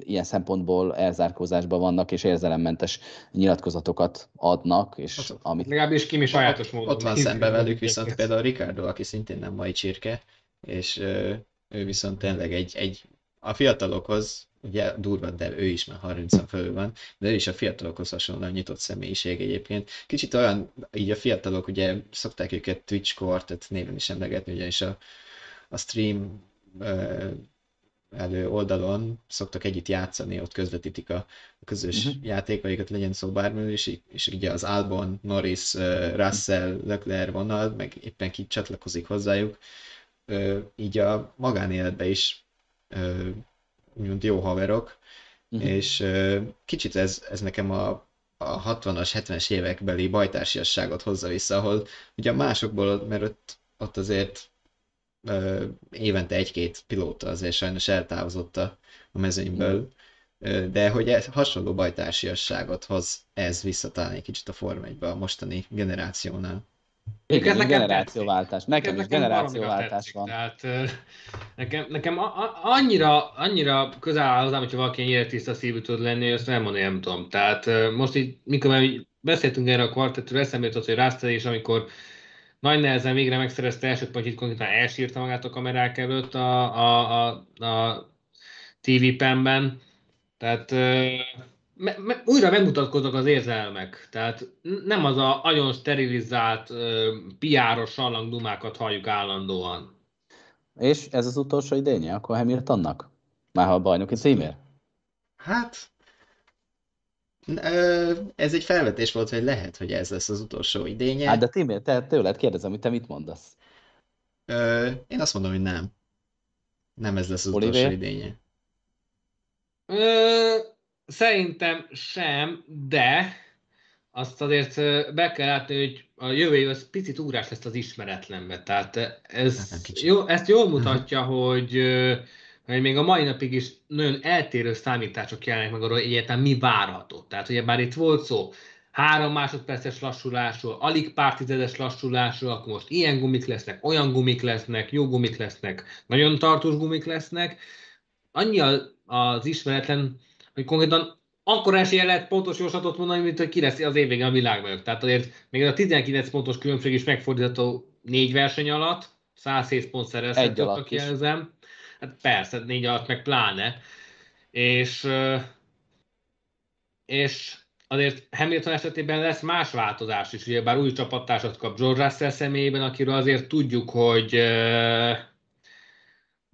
ilyen szempontból elzárkózásban vannak, és érzelemmentes nyilatkozatokat adnak. És
ott, amit... Legalábbis Kimi sajátos módon.
Ott van szembe velük viszont például Ricardo, aki szintén nem mai csirke, és ő, viszont tényleg egy, egy a fiatalokhoz, ugye durva, de ő is már 30 fölül van, de ő is a fiatalokhoz hasonlóan nyitott személyiség egyébként. Kicsit olyan, így a fiatalok ugye szokták őket Twitch-kor, tehát néven is emlegetni, ugyanis a, a stream elő oldalon szoktak együtt játszani, ott közvetítik a, a közös uh-huh. játékaikat, legyen szó bármiről, és, és ugye az Albon, Norris, Russell, Leclerc vonal, meg éppen ki csatlakozik hozzájuk, így a magánéletben is úgymond jó haverok, uh-huh. és kicsit ez, ez nekem a, a 60-as, 70-es évekbeli bajtársiasságot hozza vissza, ahol ugye másokból, mert ott, ott azért évente egy-két pilóta azért sajnos eltávozott a, a mezőnyből,
de hogy ez hasonló bajtársiasságot hoz ez visszatalálni kicsit a Form 1 a mostani generációnál.
Igen, nekem generációváltás. Nekem, nekem is generációváltás van.
Tehát nekem, nekem a, a, annyira, annyira közel áll hozzám, hogyha valaki ennyire tiszta szívű tud lenni, azt nem mondani, nem tudom. Tehát most így, mikor már beszéltünk erre a kvartettről, eszembe jutott, hogy Russell is, amikor nagy nehezen végre megszerezte első pontjait, konkrétan elsírta magát a kamerák előtt a, a, a, a TV penben. Tehát me, me, újra megmutatkoznak az érzelmek. Tehát nem az a nagyon sterilizált, piáros sallangdumákat halljuk állandóan.
És ez az utolsó idénye akkor Hamiltonnak? Már ha a bajnoki címér?
Hát, ez egy felvetés volt, hogy lehet, hogy ez lesz az utolsó idénye.
Hát de Timé, te, tőled kérdezem, hogy te mit mondasz?
Ö, én azt mondom, hogy nem. Nem ez lesz az Oliver? utolsó idénye.
Ö, szerintem sem, de azt azért be kell látni, hogy a jövő év az picit úrás lesz az ismeretlenbe. Tehát ez, hát jó, ezt jól mutatja, hogy hogy még a mai napig is nagyon eltérő számítások jelennek meg arról, hogy egyáltalán mi várható. Tehát ugye bár itt volt szó három másodperces lassulásról, alig pár tizedes lassulásról, akkor most ilyen gumik lesznek, olyan gumik lesznek, jó gumik lesznek, nagyon tartós gumik lesznek. Annyi az ismeretlen, hogy konkrétan akkor esélye lehet pontos jóslatot mondani, mint hogy ki lesz az év végén a világbajok. Tehát azért még a 19 pontos különbség is megfordítható négy verseny alatt, 107 pont szerezhető, jelzem. Hát persze, négy alatt meg pláne. És, és azért Hamilton esetében lesz más változás is, ugye bár új csapattársat kap George Russell személyében, akiről azért tudjuk, hogy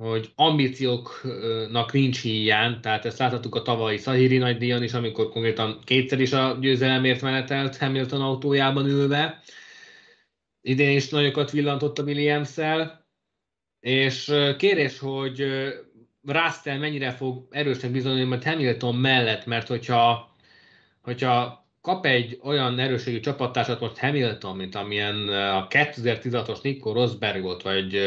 hogy ambícióknak nincs hiány, tehát ezt láthattuk a tavalyi Szahiri nagydíjon is, amikor konkrétan kétszer is a győzelemért menetelt Hamilton autójában ülve. Idén is nagyokat villantott a williams. És kérés, hogy Russell mennyire fog erősnek bizonyulni, mert Hamilton mellett, mert hogyha, hogyha kap egy olyan erőségű csapattársat most Hamilton, mint amilyen a 2016-os Nico Rosberg volt, vagy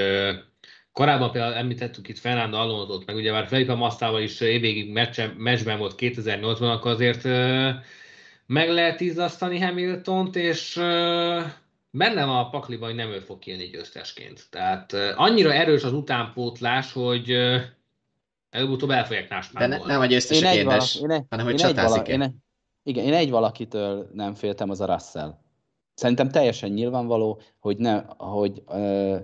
korábban például említettük itt Fernando Alonso-t, meg ugye már Felipe Masszával is évvégig meccsben volt 2008-ban, akkor azért meg lehet izzasztani Hamiltont, és benne van a pakliban, hogy nem ő fog kijönni győztesként. Tehát annyira erős az utánpótlás, hogy előbb-utóbb el fogják
De ne, nem a győztes a kérdés, hanem hogy csatázik én egy,
Igen, én egy valakitől nem féltem, az a Russell. Szerintem teljesen nyilvánvaló, hogy, ne, hogy ö,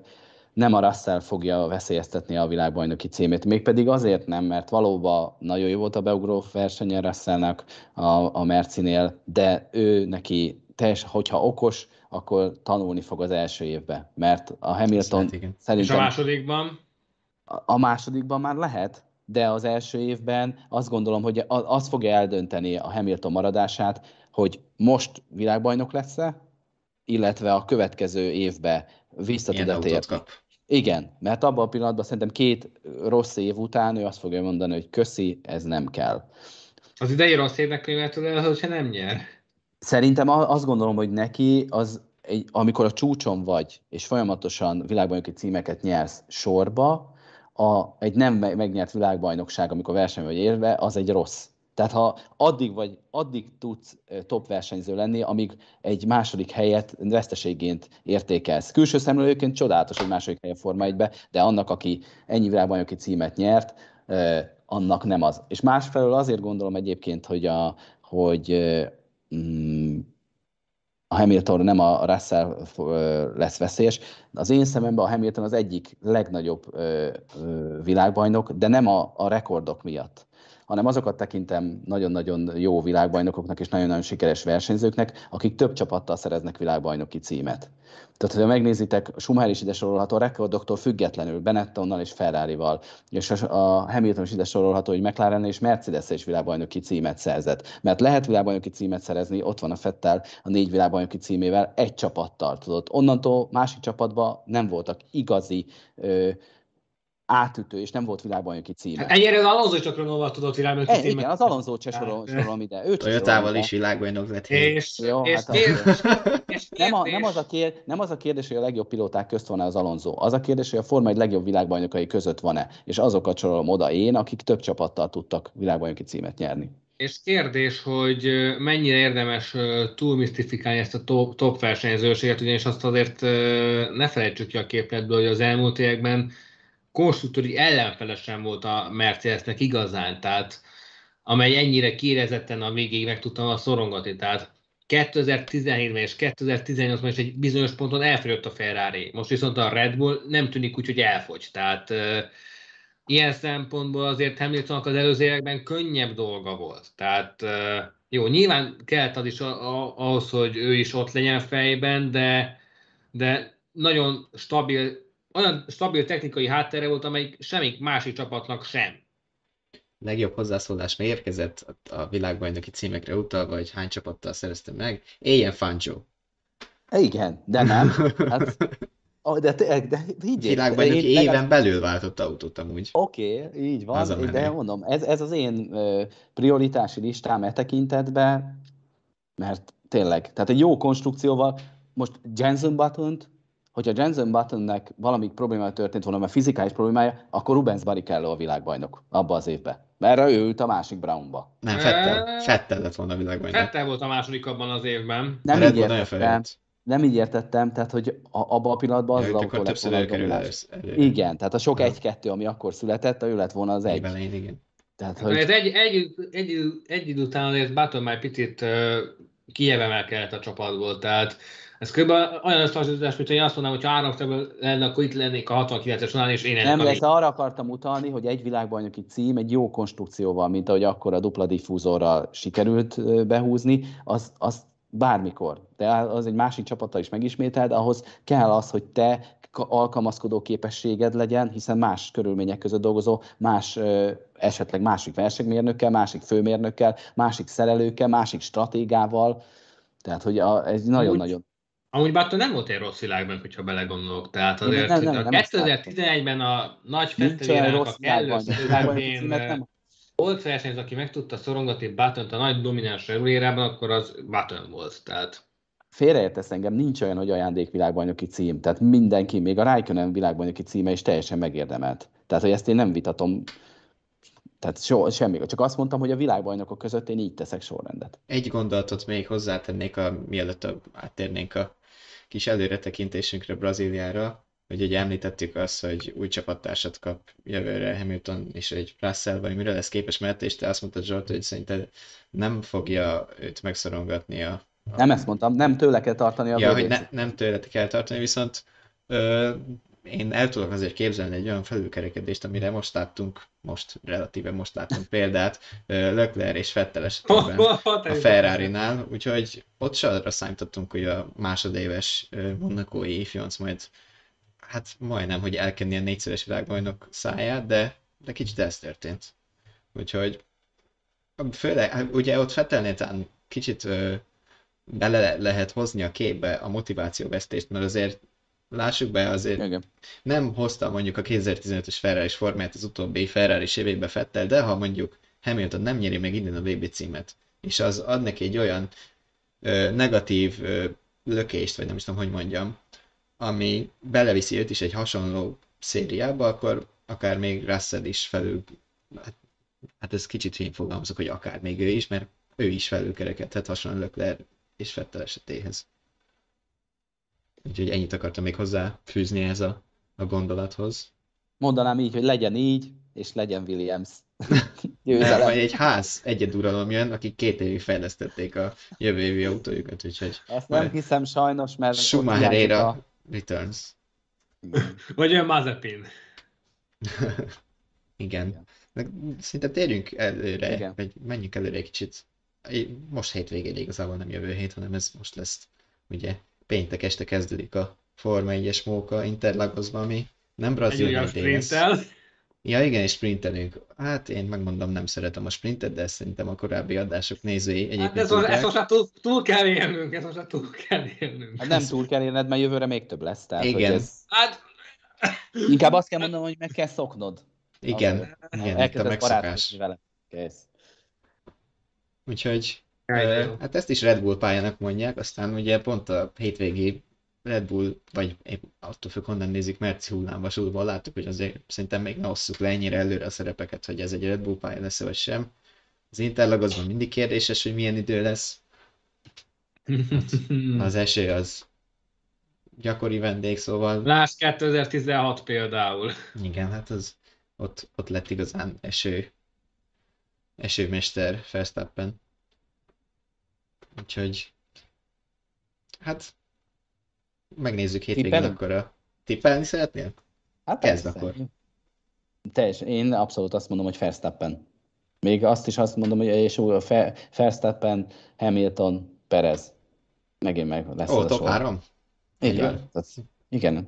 nem a Russell fogja veszélyeztetni a világbajnoki címét. Mégpedig azért nem, mert valóban nagyon jó volt a beugró versenye Russellnek a, a Mercinél, de ő neki teljesen, hogyha okos, akkor tanulni fog az első évbe. Mert a Hamilton
lehet, szerintem... És a másodikban?
A másodikban már lehet, de az első évben azt gondolom, hogy az fogja eldönteni a Hamilton maradását, hogy most világbajnok lesz-e, illetve a következő évbe vissza tud térni. Igen, mert abban a pillanatban szerintem két rossz év után ő azt fogja mondani, hogy köszi, ez nem kell.
Az idei rossz évnek könyvelhető el, hogyha nem nyer.
Szerintem azt gondolom, hogy neki az, egy, amikor a csúcson vagy, és folyamatosan világbajnoki címeket nyersz sorba, a, egy nem megnyert világbajnokság, amikor verseny vagy érve, az egy rossz. Tehát ha addig vagy, addig tudsz top versenyző lenni, amíg egy második helyet veszteségként értékelsz. Külső szemlélőként csodálatos, hogy második helyen Forma 1 de annak, aki ennyi világbajnoki címet nyert, annak nem az. És másfelől azért gondolom egyébként, hogy, a, hogy a Hamilton nem a Russell lesz veszélyes. Az én szememben a Hamilton az egyik legnagyobb világbajnok, de nem a, a rekordok miatt hanem azokat tekintem nagyon-nagyon jó világbajnokoknak és nagyon-nagyon sikeres versenyzőknek, akik több csapattal szereznek világbajnoki címet. Tehát, ha megnézitek, Schumacher is ide sorolható rekordoktól függetlenül, Benettonnal és Ferrari-val, és a Hamilton is ide sorolható, hogy McLaren és Mercedes is világbajnoki címet szerzett. Mert lehet világbajnoki címet szerezni, ott van a Fettel a négy világbajnoki címével, egy csapattal tudott. Onnantól másik csapatban nem voltak igazi ö, átütő, és nem volt világbajnoki címe.
Hát ennyire az Alonso csak Renault tudott világbajnoki
címet. Igen, az Alonso se sorol, sorolom ide.
Őt Toyotával is világbajnok lett.
És, Jó, és, hát és, és,
nem, a, nem, az a kér, nem az a kérdés, hogy a legjobb pilóták közt van-e az Alonso. Az a kérdés, hogy a Forma egy legjobb világbajnokai között van-e. És azokat sorolom oda én, akik több csapattal tudtak világbajnoki címet nyerni.
És kérdés, hogy mennyire érdemes túlmisztifikálni ezt a top, top versenyzőséget, ugyanis azt azért ne felejtsük ki a képletből, hogy az elmúlt években konstruktúri ellenfelesen volt a Mercedesnek igazán, tehát amely ennyire kérezetten a végéig meg tudtam a szorongatni. Tehát 2017-ben és 2018-ban is egy bizonyos ponton elfogyott a Ferrari. Most viszont a Red Bull nem tűnik úgy, hogy elfogy. Tehát uh, ilyen szempontból azért Hamiltonnak az előző években könnyebb dolga volt. Tehát uh, jó, nyilván kellett az is a, a, ahhoz, hogy ő is ott legyen fejben, de, de nagyon stabil, olyan stabil technikai háttere volt, amely semmik másik csapatnak sem
legjobb hozzászólás érkezett a világbajnoki címekre utalva, hogy hány csapattal szerezte meg. Éljen Fangio.
Igen, de nem. Hát, de, de, de higgyék.
Világbajnoki éven legalább... belül váltott autót amúgy.
Oké, okay, így van, az de mondom, ez, ez az én prioritási listám e tekintetben, mert tényleg, tehát egy jó konstrukcióval, most Jensen button hogyha Jensen Buttonnek valami problémája történt volna, mert fizikális problémája, akkor Rubens Barrichello a világbajnok abba az évben. Mert ő ült a másik Brownba.
Nem, Fettel. Fettel lett volna a világbajnok.
Fettel volt a második abban az évben.
Nem így értettem. Nem így értettem, tehát hogy a, abban a pillanatban az ja, az autó lett volna Igen, tehát a sok egy-kettő, ami akkor született, ő lett volna az egy.
Elején, igen.
Tehát, hogy... egy, egy, egy, egy, egy idő után azért Button már picit uh, kiemelkedett a csapatból, tehát ez kb. olyan összehasonlítás, mint hogy azt mondanám, hogy ha három lenne, akkor itt lennék a 69-es vonalán, és én
Nem, ezt arra akartam utalni, hogy egy világbajnoki cím egy jó konstrukcióval, mint ahogy akkor a dupla diffúzorral sikerült behúzni, az, az bármikor. De az egy másik csapattal is megismételd, ahhoz kell az, hogy te alkalmazkodó képességed legyen, hiszen más körülmények között dolgozó, más esetleg másik versenymérnökkel, másik főmérnökkel, másik szerelőkkel, másik stratégával, tehát, hogy a, ez nagyon-nagyon
Amúgy Button nem volt egy rossz világban, hogyha belegondolok. Tehát azért nem, nem, nem, a 2011-ben a nagy fesztiválnak a kellős volt versenyző, aki meg tudta szorongatni button a nagy domináns regulérában, akkor az Button volt. Tehát
félreértesz engem, nincs olyan, hogy ajándékvilágbajnoki cím. Tehát mindenki, még a Raikkonen világbajnoki címe is teljesen megérdemelt. Tehát, hogy ezt én nem vitatom, tehát so, semmi. Csak azt mondtam, hogy a világbajnokok között én így teszek sorrendet.
Egy gondolatot még hozzátennék, a, mielőtt a, áttérnénk a kis előretekintésünkre Brazíliára, hogy ugye említettük azt, hogy új csapattársat kap jövőre Hamilton és egy Russell, vagy mire lesz képes, mert és te azt mondtad Zsolt, hogy szerinted nem fogja őt megszorongatni a...
a... Nem ezt mondtam, nem tőle kell tartani a
Ja, hogy ne, nem tőle kell tartani, viszont ö, én el tudok azért képzelni egy olyan felülkerekedést, amire most láttunk, most relatíve most láttunk példát, Leclerc és Fettel esetében a Ferrari-nál, úgyhogy ott se arra számítottunk, hogy a másodéves monakói ifjonc majd hát majdnem, hogy elkenni a négyszeres világbajnok száját, de, de kicsit ez történt. Úgyhogy főleg, hát ugye ott Fettelnél talán kicsit bele lehet hozni a képbe a motivációvesztést, mert azért lássuk be, azért Igen. nem hozta mondjuk a 2015-ös Ferrari formáját az utóbbi Ferrari évébe Fettel, de ha mondjuk Hamilton nem nyeri meg innen a VB címet, és az ad neki egy olyan ö, negatív ö, lökést, vagy nem is tudom, hogy mondjam, ami beleviszi őt is egy hasonló szériába, akkor akár még Russell is felül, hát, hát ez kicsit hín fogalmazok, hogy akár még ő is, mert ő is felülkerekedhet hasonló Leclerc és Fettel esetéhez. Úgyhogy ennyit akartam még hozzá fűzni ez a, a gondolathoz.
Mondanám így, hogy legyen így, és legyen Williams.
Nem, vagy egy ház egyeduralom jön, akik két évig fejlesztették a jövő évi autójukat, úgyhogy...
Ezt nem hiszem sajnos, mert...
Schumacher a... Returns.
Vagy olyan Mazepin.
Igen. Igen. Szinte térjünk előre, Igen. vagy menjünk előre egy kicsit. Most hétvégére igazából nem jövő hét, hanem ez most lesz ugye péntek este kezdődik a Forma 1-es móka Interlagosban, ami nem brazil
egy
Ja igen, és sprintelünk. Hát én megmondom, nem szeretem a sprintet, de szerintem a korábbi adások nézői egyébként hát
ez, ez most már túl, túl, kell élnünk, ez most már túl kell élnünk.
Hát nem túl kell élned, mert jövőre még több lesz. Tehát,
igen. Ez...
Hát...
Inkább azt kell mondanom, hogy meg kell szoknod.
Igen, az, igen itt a megszokás.
Vele. Kész.
Úgyhogy Hát ezt is Red Bull pályának mondják, aztán ugye pont a hétvégi Red Bull, vagy épp attól függ, honnan nézik, Merci hullámvasútból láttuk, hogy azért szerintem még ne osszuk le ennyire előre a szerepeket, hogy ez egy Red Bull pálya lesz vagy sem. Az Interlagosban mindig kérdéses, hogy milyen idő lesz. Hát, az eső az gyakori vendég, szóval...
Lász 2016 például.
Igen, hát az ott, ott lett igazán eső, esőmester Verstappen. Úgyhogy hát megnézzük hétvégén akkor a... Tippelni szeretnél?
Hát Kezd persze. akkor. Teljes, én abszolút azt mondom, hogy Verstappen. Még azt is azt mondom, hogy és Verstappen, Hamilton, Perez. Megint meg lesz
Ó, top 3?
Igen. Tehát, igen.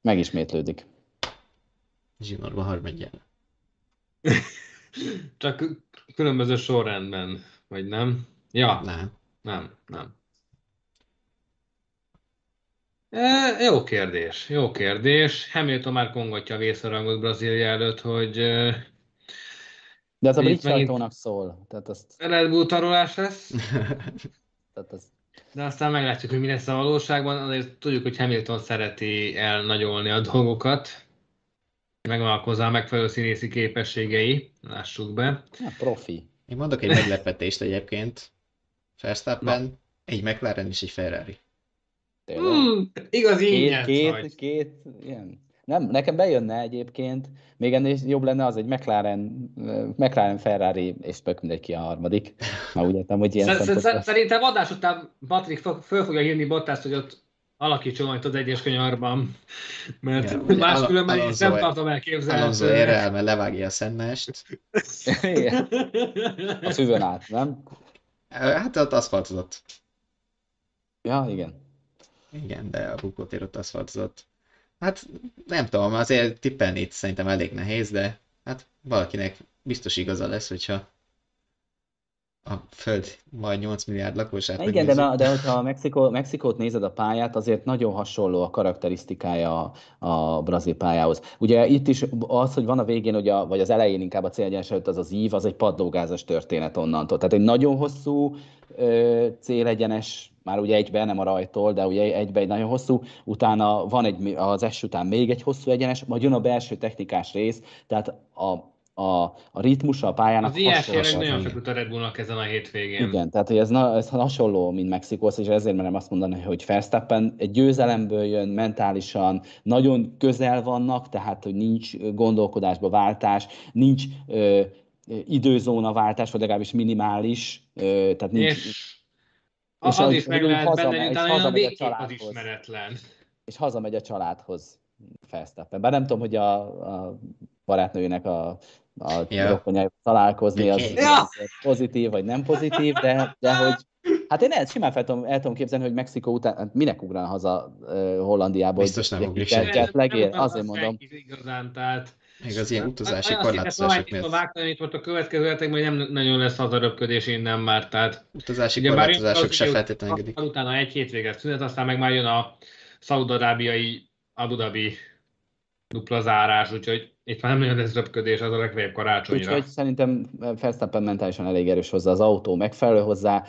Megismétlődik.
Zsinórban harmadjára.
Csak különböző sorrendben, vagy nem? Ja.
Nem.
Nem, nem. E, jó kérdés, jó kérdés. Hamilton már kongatja a vészharangot Brazília előtt, hogy...
De ez a brit sajtónak szól. Tehát azt...
Red Bull tarolás lesz. Tehát az... De aztán meglátjuk, hogy mi lesz a valóságban. Azért tudjuk, hogy Hamilton szereti elnagyolni a dolgokat. Megvan hozzá a megfelelő színészi képességei, lássuk be.
Ja, profi.
Én mondok egy meglepetést egyébként. Verstappen, egy McLaren és egy Ferrari.
Hmm, igaz
két, két, két, ilyen. Nem, nekem bejönne egyébként, még ennél jobb lenne az egy McLaren, McLaren Ferrari, és tök mindegy ki a harmadik. Már úgy értem, hogy ilyen
Szer- Szerintem adás után Patrik föl fogja hívni Bottaszt, hogy ott alakítson majd az egyes kanyarban, mert ja, máskülönben Al- nem tartom elképzelni.
Alonso erre el, mert levágja a szennest.
a füvön át, nem?
Hát ott aszfaltozott.
Ja, igen.
Igen, de a bukótér ott aszfaltozott. Hát nem tudom, azért tippelni itt szerintem elég nehéz, de hát valakinek biztos igaza lesz, hogyha a Föld majd 8 milliárd lakosát
Igen, de, de hogyha a Mexikó, Mexikót nézed a pályát, azért nagyon hasonló a karakterisztikája a, a brazil pályához. Ugye itt is az, hogy van a végén, ugye, vagy az elején inkább a célegyenes előtt az az ív, az egy padlógázas történet onnantól. Tehát egy nagyon hosszú ö, célegyenes már ugye egyben, nem a rajtól, de ugye egyben egy nagyon hosszú, utána van egy, az es után még egy hosszú egyenes, majd jön a belső technikás rész, tehát a a, a ritmusa a pályának
Az ilyes nagyon sok a Red Bullnak ezen a hétvégén.
Igen, tehát hogy ez, na, ez hasonló, mint Mexikósz, és ezért merem azt mondani, hogy Verstappen egy győzelemből jön mentálisan, nagyon közel vannak, tehát hogy nincs gondolkodásba váltás, nincs ö, időzóna váltás, vagy legalábbis minimális, ö, tehát nincs... És,
és az, az is meg lehet benne, utána a az ismeretlen.
És hazamegy a családhoz Verstappen. Bár nem tudom, hogy a, a barátnőjének a a ja. találkozni, az, ja. pozitív vagy nem pozitív, de, de hogy Hát én el, simán fel tudom, el tudom képzelni, hogy Mexikó után, hát minek ugrál haza uh, Hollandiából?
Biztos nem ugrik senki.
Legér, azért mondom.
Igazán, tehát...
Még az ilyen utazási korlátozások
miatt. A vágtani itt volt a következő hetekben, hogy nem nagyon lesz hazaröpködés innen már, tehát...
Utazási ugye korlátozások se feltétlenül engedik.
Utána egy hétvéget szünet, aztán meg már jön a szaudarábiai Abu Dhabi dupla zárás, úgyhogy itt már nem nagyon lesz röpködés, az a legfeljebb karácsonyra.
Úgyhogy szerintem Verstappen mentálisan elég erős hozzá, az autó megfelelő hozzá.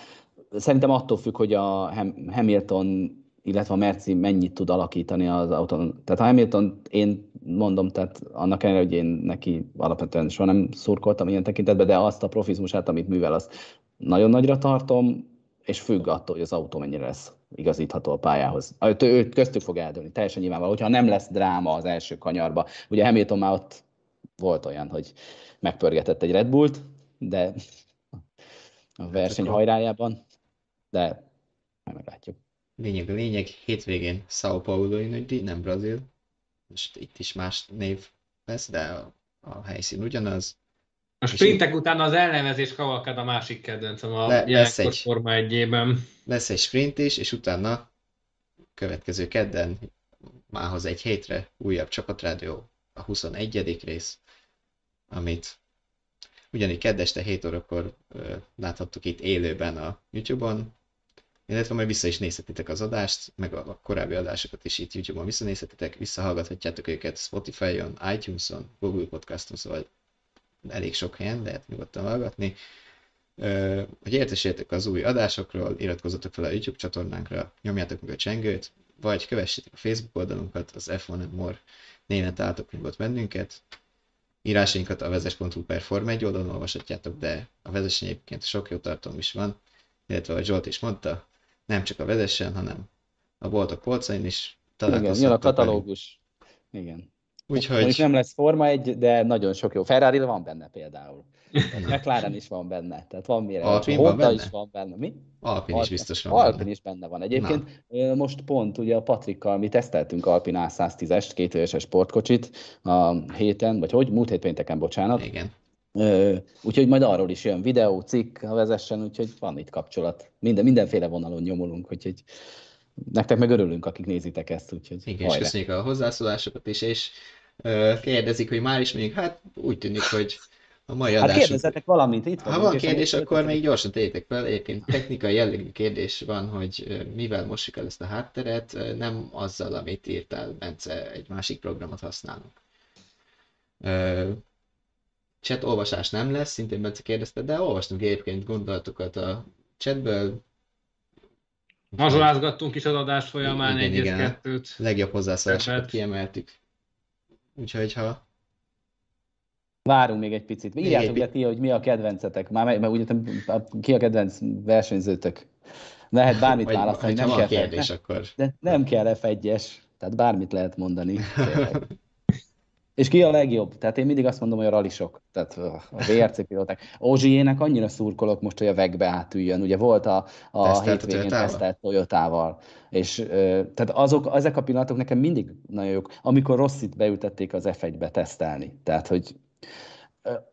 Szerintem attól függ, hogy a Hamilton, illetve a Merci mennyit tud alakítani az autón. Tehát a Hamilton, én mondom, tehát annak ellenére, hogy én neki alapvetően soha nem szurkoltam ilyen tekintetben, de azt a profizmusát, amit művel, azt nagyon nagyra tartom, és függ attól, hogy az autó mennyire lesz igazítható a pályához. Ő, ő köztük fog eldőlni, teljesen nyilvánvaló, hogyha nem lesz dráma az első kanyarba. Ugye Hamilton már ott volt olyan, hogy megpörgetett egy Red Bullt, de a verseny hajrájában, de majd meglátjuk.
Lényeg a lényeg, hétvégén São Paulo nagy nem Brazil. Most itt is más név lesz, de a, a helyszín ugyanaz.
A sprintek után az elnevezés kavalkad a másik kedvencem a Le, lesz egy, Forma egyében.
Lesz egy sprint is, és utána következő kedden, mához egy hétre újabb csapatrádió, a 21. rész, amit ugyanígy kedd este 7 órakor ö, láthattuk itt élőben a YouTube-on, illetve majd vissza is nézhetitek az adást, meg a, a korábbi adásokat is itt YouTube-on visszanézhetitek, visszahallgathatjátok őket Spotify-on, iTunes-on, Google Podcast-on, szóval elég sok helyen, lehet nyugodtan hallgatni. hogy értesüljetek az új adásokról, iratkozzatok fel a YouTube csatornánkra, nyomjátok meg a csengőt, vagy kövessétek a Facebook oldalunkat, az F1 More néven találtok meg ott bennünket. Írásainkat a vezes.hu per Form 1 oldalon olvashatjátok, de a vezesen egyébként sok jó tartalom is van, illetve ahogy Zsolt is mondta, nem csak a vezesen, hanem a boltok polcain is
találkozhatok. Igen, a katalógus. Igen. Úgyhogy... Most nem lesz Forma egy, de nagyon sok jó. Ferrari van benne például. McLaren is van benne, tehát van mire.
Alpin Honda van benne?
is van benne. Mi?
Alpin, is biztos van
Alpin benne. is benne van. Egyébként Na. most pont ugye a Patrikkal mi teszteltünk Alpin A110-est, kétőjöses sportkocsit a héten, vagy hogy? Múlt hét pénteken, bocsánat.
Igen.
Úgyhogy majd arról is jön videó, cikk, ha vezessen, úgyhogy van itt kapcsolat. Minden, mindenféle vonalon nyomulunk, úgyhogy nektek meg örülünk, akik nézitek ezt, úgyhogy
Igen, hajrá. és köszönjük a hozzászólásokat is, és kérdezik, hogy már is mondjuk, hát úgy tűnik, hogy a mai
hát adásunk... kérdezzetek valamit, itt
Ha van kérdés, akkor még gyorsan tegyétek fel. Egyébként technikai jellegű kérdés van, hogy mivel mossuk el ezt a hátteret, nem azzal, amit írtál, Bence, egy másik programot használunk. Chat olvasás nem lesz, szintén Bence kérdezte, de olvastunk egyébként gondolatokat a chatből.
Mazsolázgattunk is az adás folyamán egy-kettőt.
Legjobb hozzászólásokat kiemeltük. Úgyhogy ha
Várunk még egy picit. Írjátok le ti, hogy mi a kedvencetek. Már mert úgy ki a kedvenc versenyzőtök. Lehet bármit választani, nem kell
kérdés, akkor...
De nem kell F1-es, tehát bármit lehet mondani. És ki a legjobb? Tehát én mindig azt mondom, hogy a ralisok, tehát a VRC pilóták. Ozsiének annyira szurkolok most, hogy a vegbe átüljön. Ugye volt a, a hétvégén tesztelt Toyotával. És tehát azok, ezek a pillanatok nekem mindig nagyon jók, amikor Rossit beültették az F1-be tesztelni. Tehát, hogy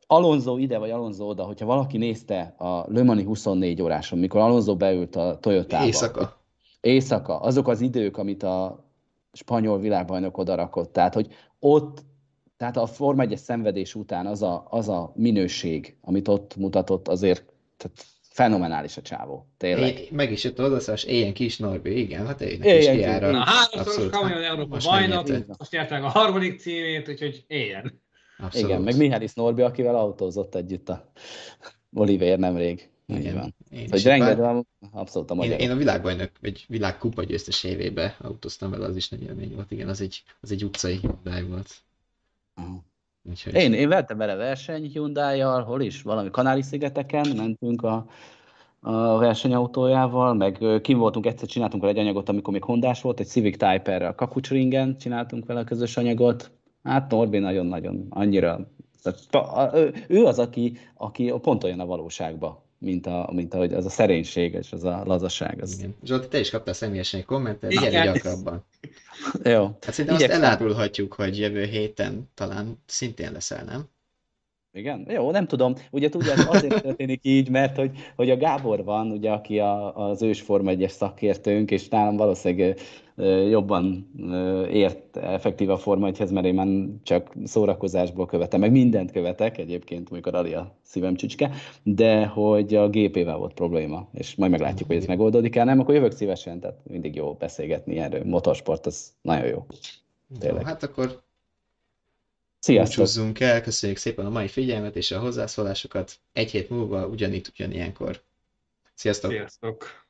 Alonso ide, vagy Alonso oda, hogyha valaki nézte a Le Mani 24 óráson, mikor Alonso beült a Toyotába.
Éjszaka.
Éjszaka. Azok az idők, amit a spanyol világbajnok odarakott. Tehát, hogy ott, tehát a Forma 1 szenvedés után az a, az a minőség, amit ott mutatott, azért tehát fenomenális a csávó, tényleg. É,
meg is jött az odaszállás, éljen kis Norbi, igen, hát éljen is kiára.
Na, háromszoros Kamion Európa bajnok, most nyertek a harmadik címét, úgyhogy éljen.
Abszolút. Igen, meg Mihály Norbi, akivel autózott együtt a Oliver nemrég. Igen. Van. Én szóval rengeteg, abszolút a
magyar. Én, én, a világbajnok, vagy világkupa győztes évébe autóztam vele, az is nagy élmény volt. Igen, az egy, az egy utcai Hyundai volt.
Uh-huh. Úgyhogy... Én, én vettem vele verseny hyundai hol is? Valami Kanári-szigeteken mentünk a, a versenyautójával, meg kim voltunk, egyszer csináltunk vele egy anyagot, amikor még hondás volt, egy Civic Type-erre a Kakucsringen csináltunk vele a közös anyagot, Hát Norbi nagyon-nagyon annyira, tehát, ő az, aki, aki pont olyan a valóságban, mint, a, mint ahogy az a szerénység és az a lazaság. Az...
Igen. Zsolti, te is kaptál személyesen egy kommentet, gyere gyakrabban.
Jó.
Hát szerintem azt elárulhatjuk, hogy jövő héten talán szintén leszel, nem?
Igen? Jó, nem tudom. Ugye tudják, azért történik így, mert hogy, hogy a Gábor van, ugye, aki a, az ősforma egyes szakértőnk, és nálam valószínűleg jobban ért effektív a Forma 1 mert én már csak szórakozásból követem, meg mindent követek egyébként, amikor Ali a szívem csücske, de hogy a gépével volt probléma, és majd meglátjuk, hogy ez megoldódik el, nem, akkor jövök szívesen, tehát mindig jó beszélgetni erről. Motorsport, az nagyon jó.
Tényleg. Jó, hát akkor
Sziasztok!
Búcsúzzunk el, köszönjük szépen a mai figyelmet és a hozzászólásokat. Egy hét múlva ugyanígy ugyanilyenkor. Sziasztok!
Sziasztok!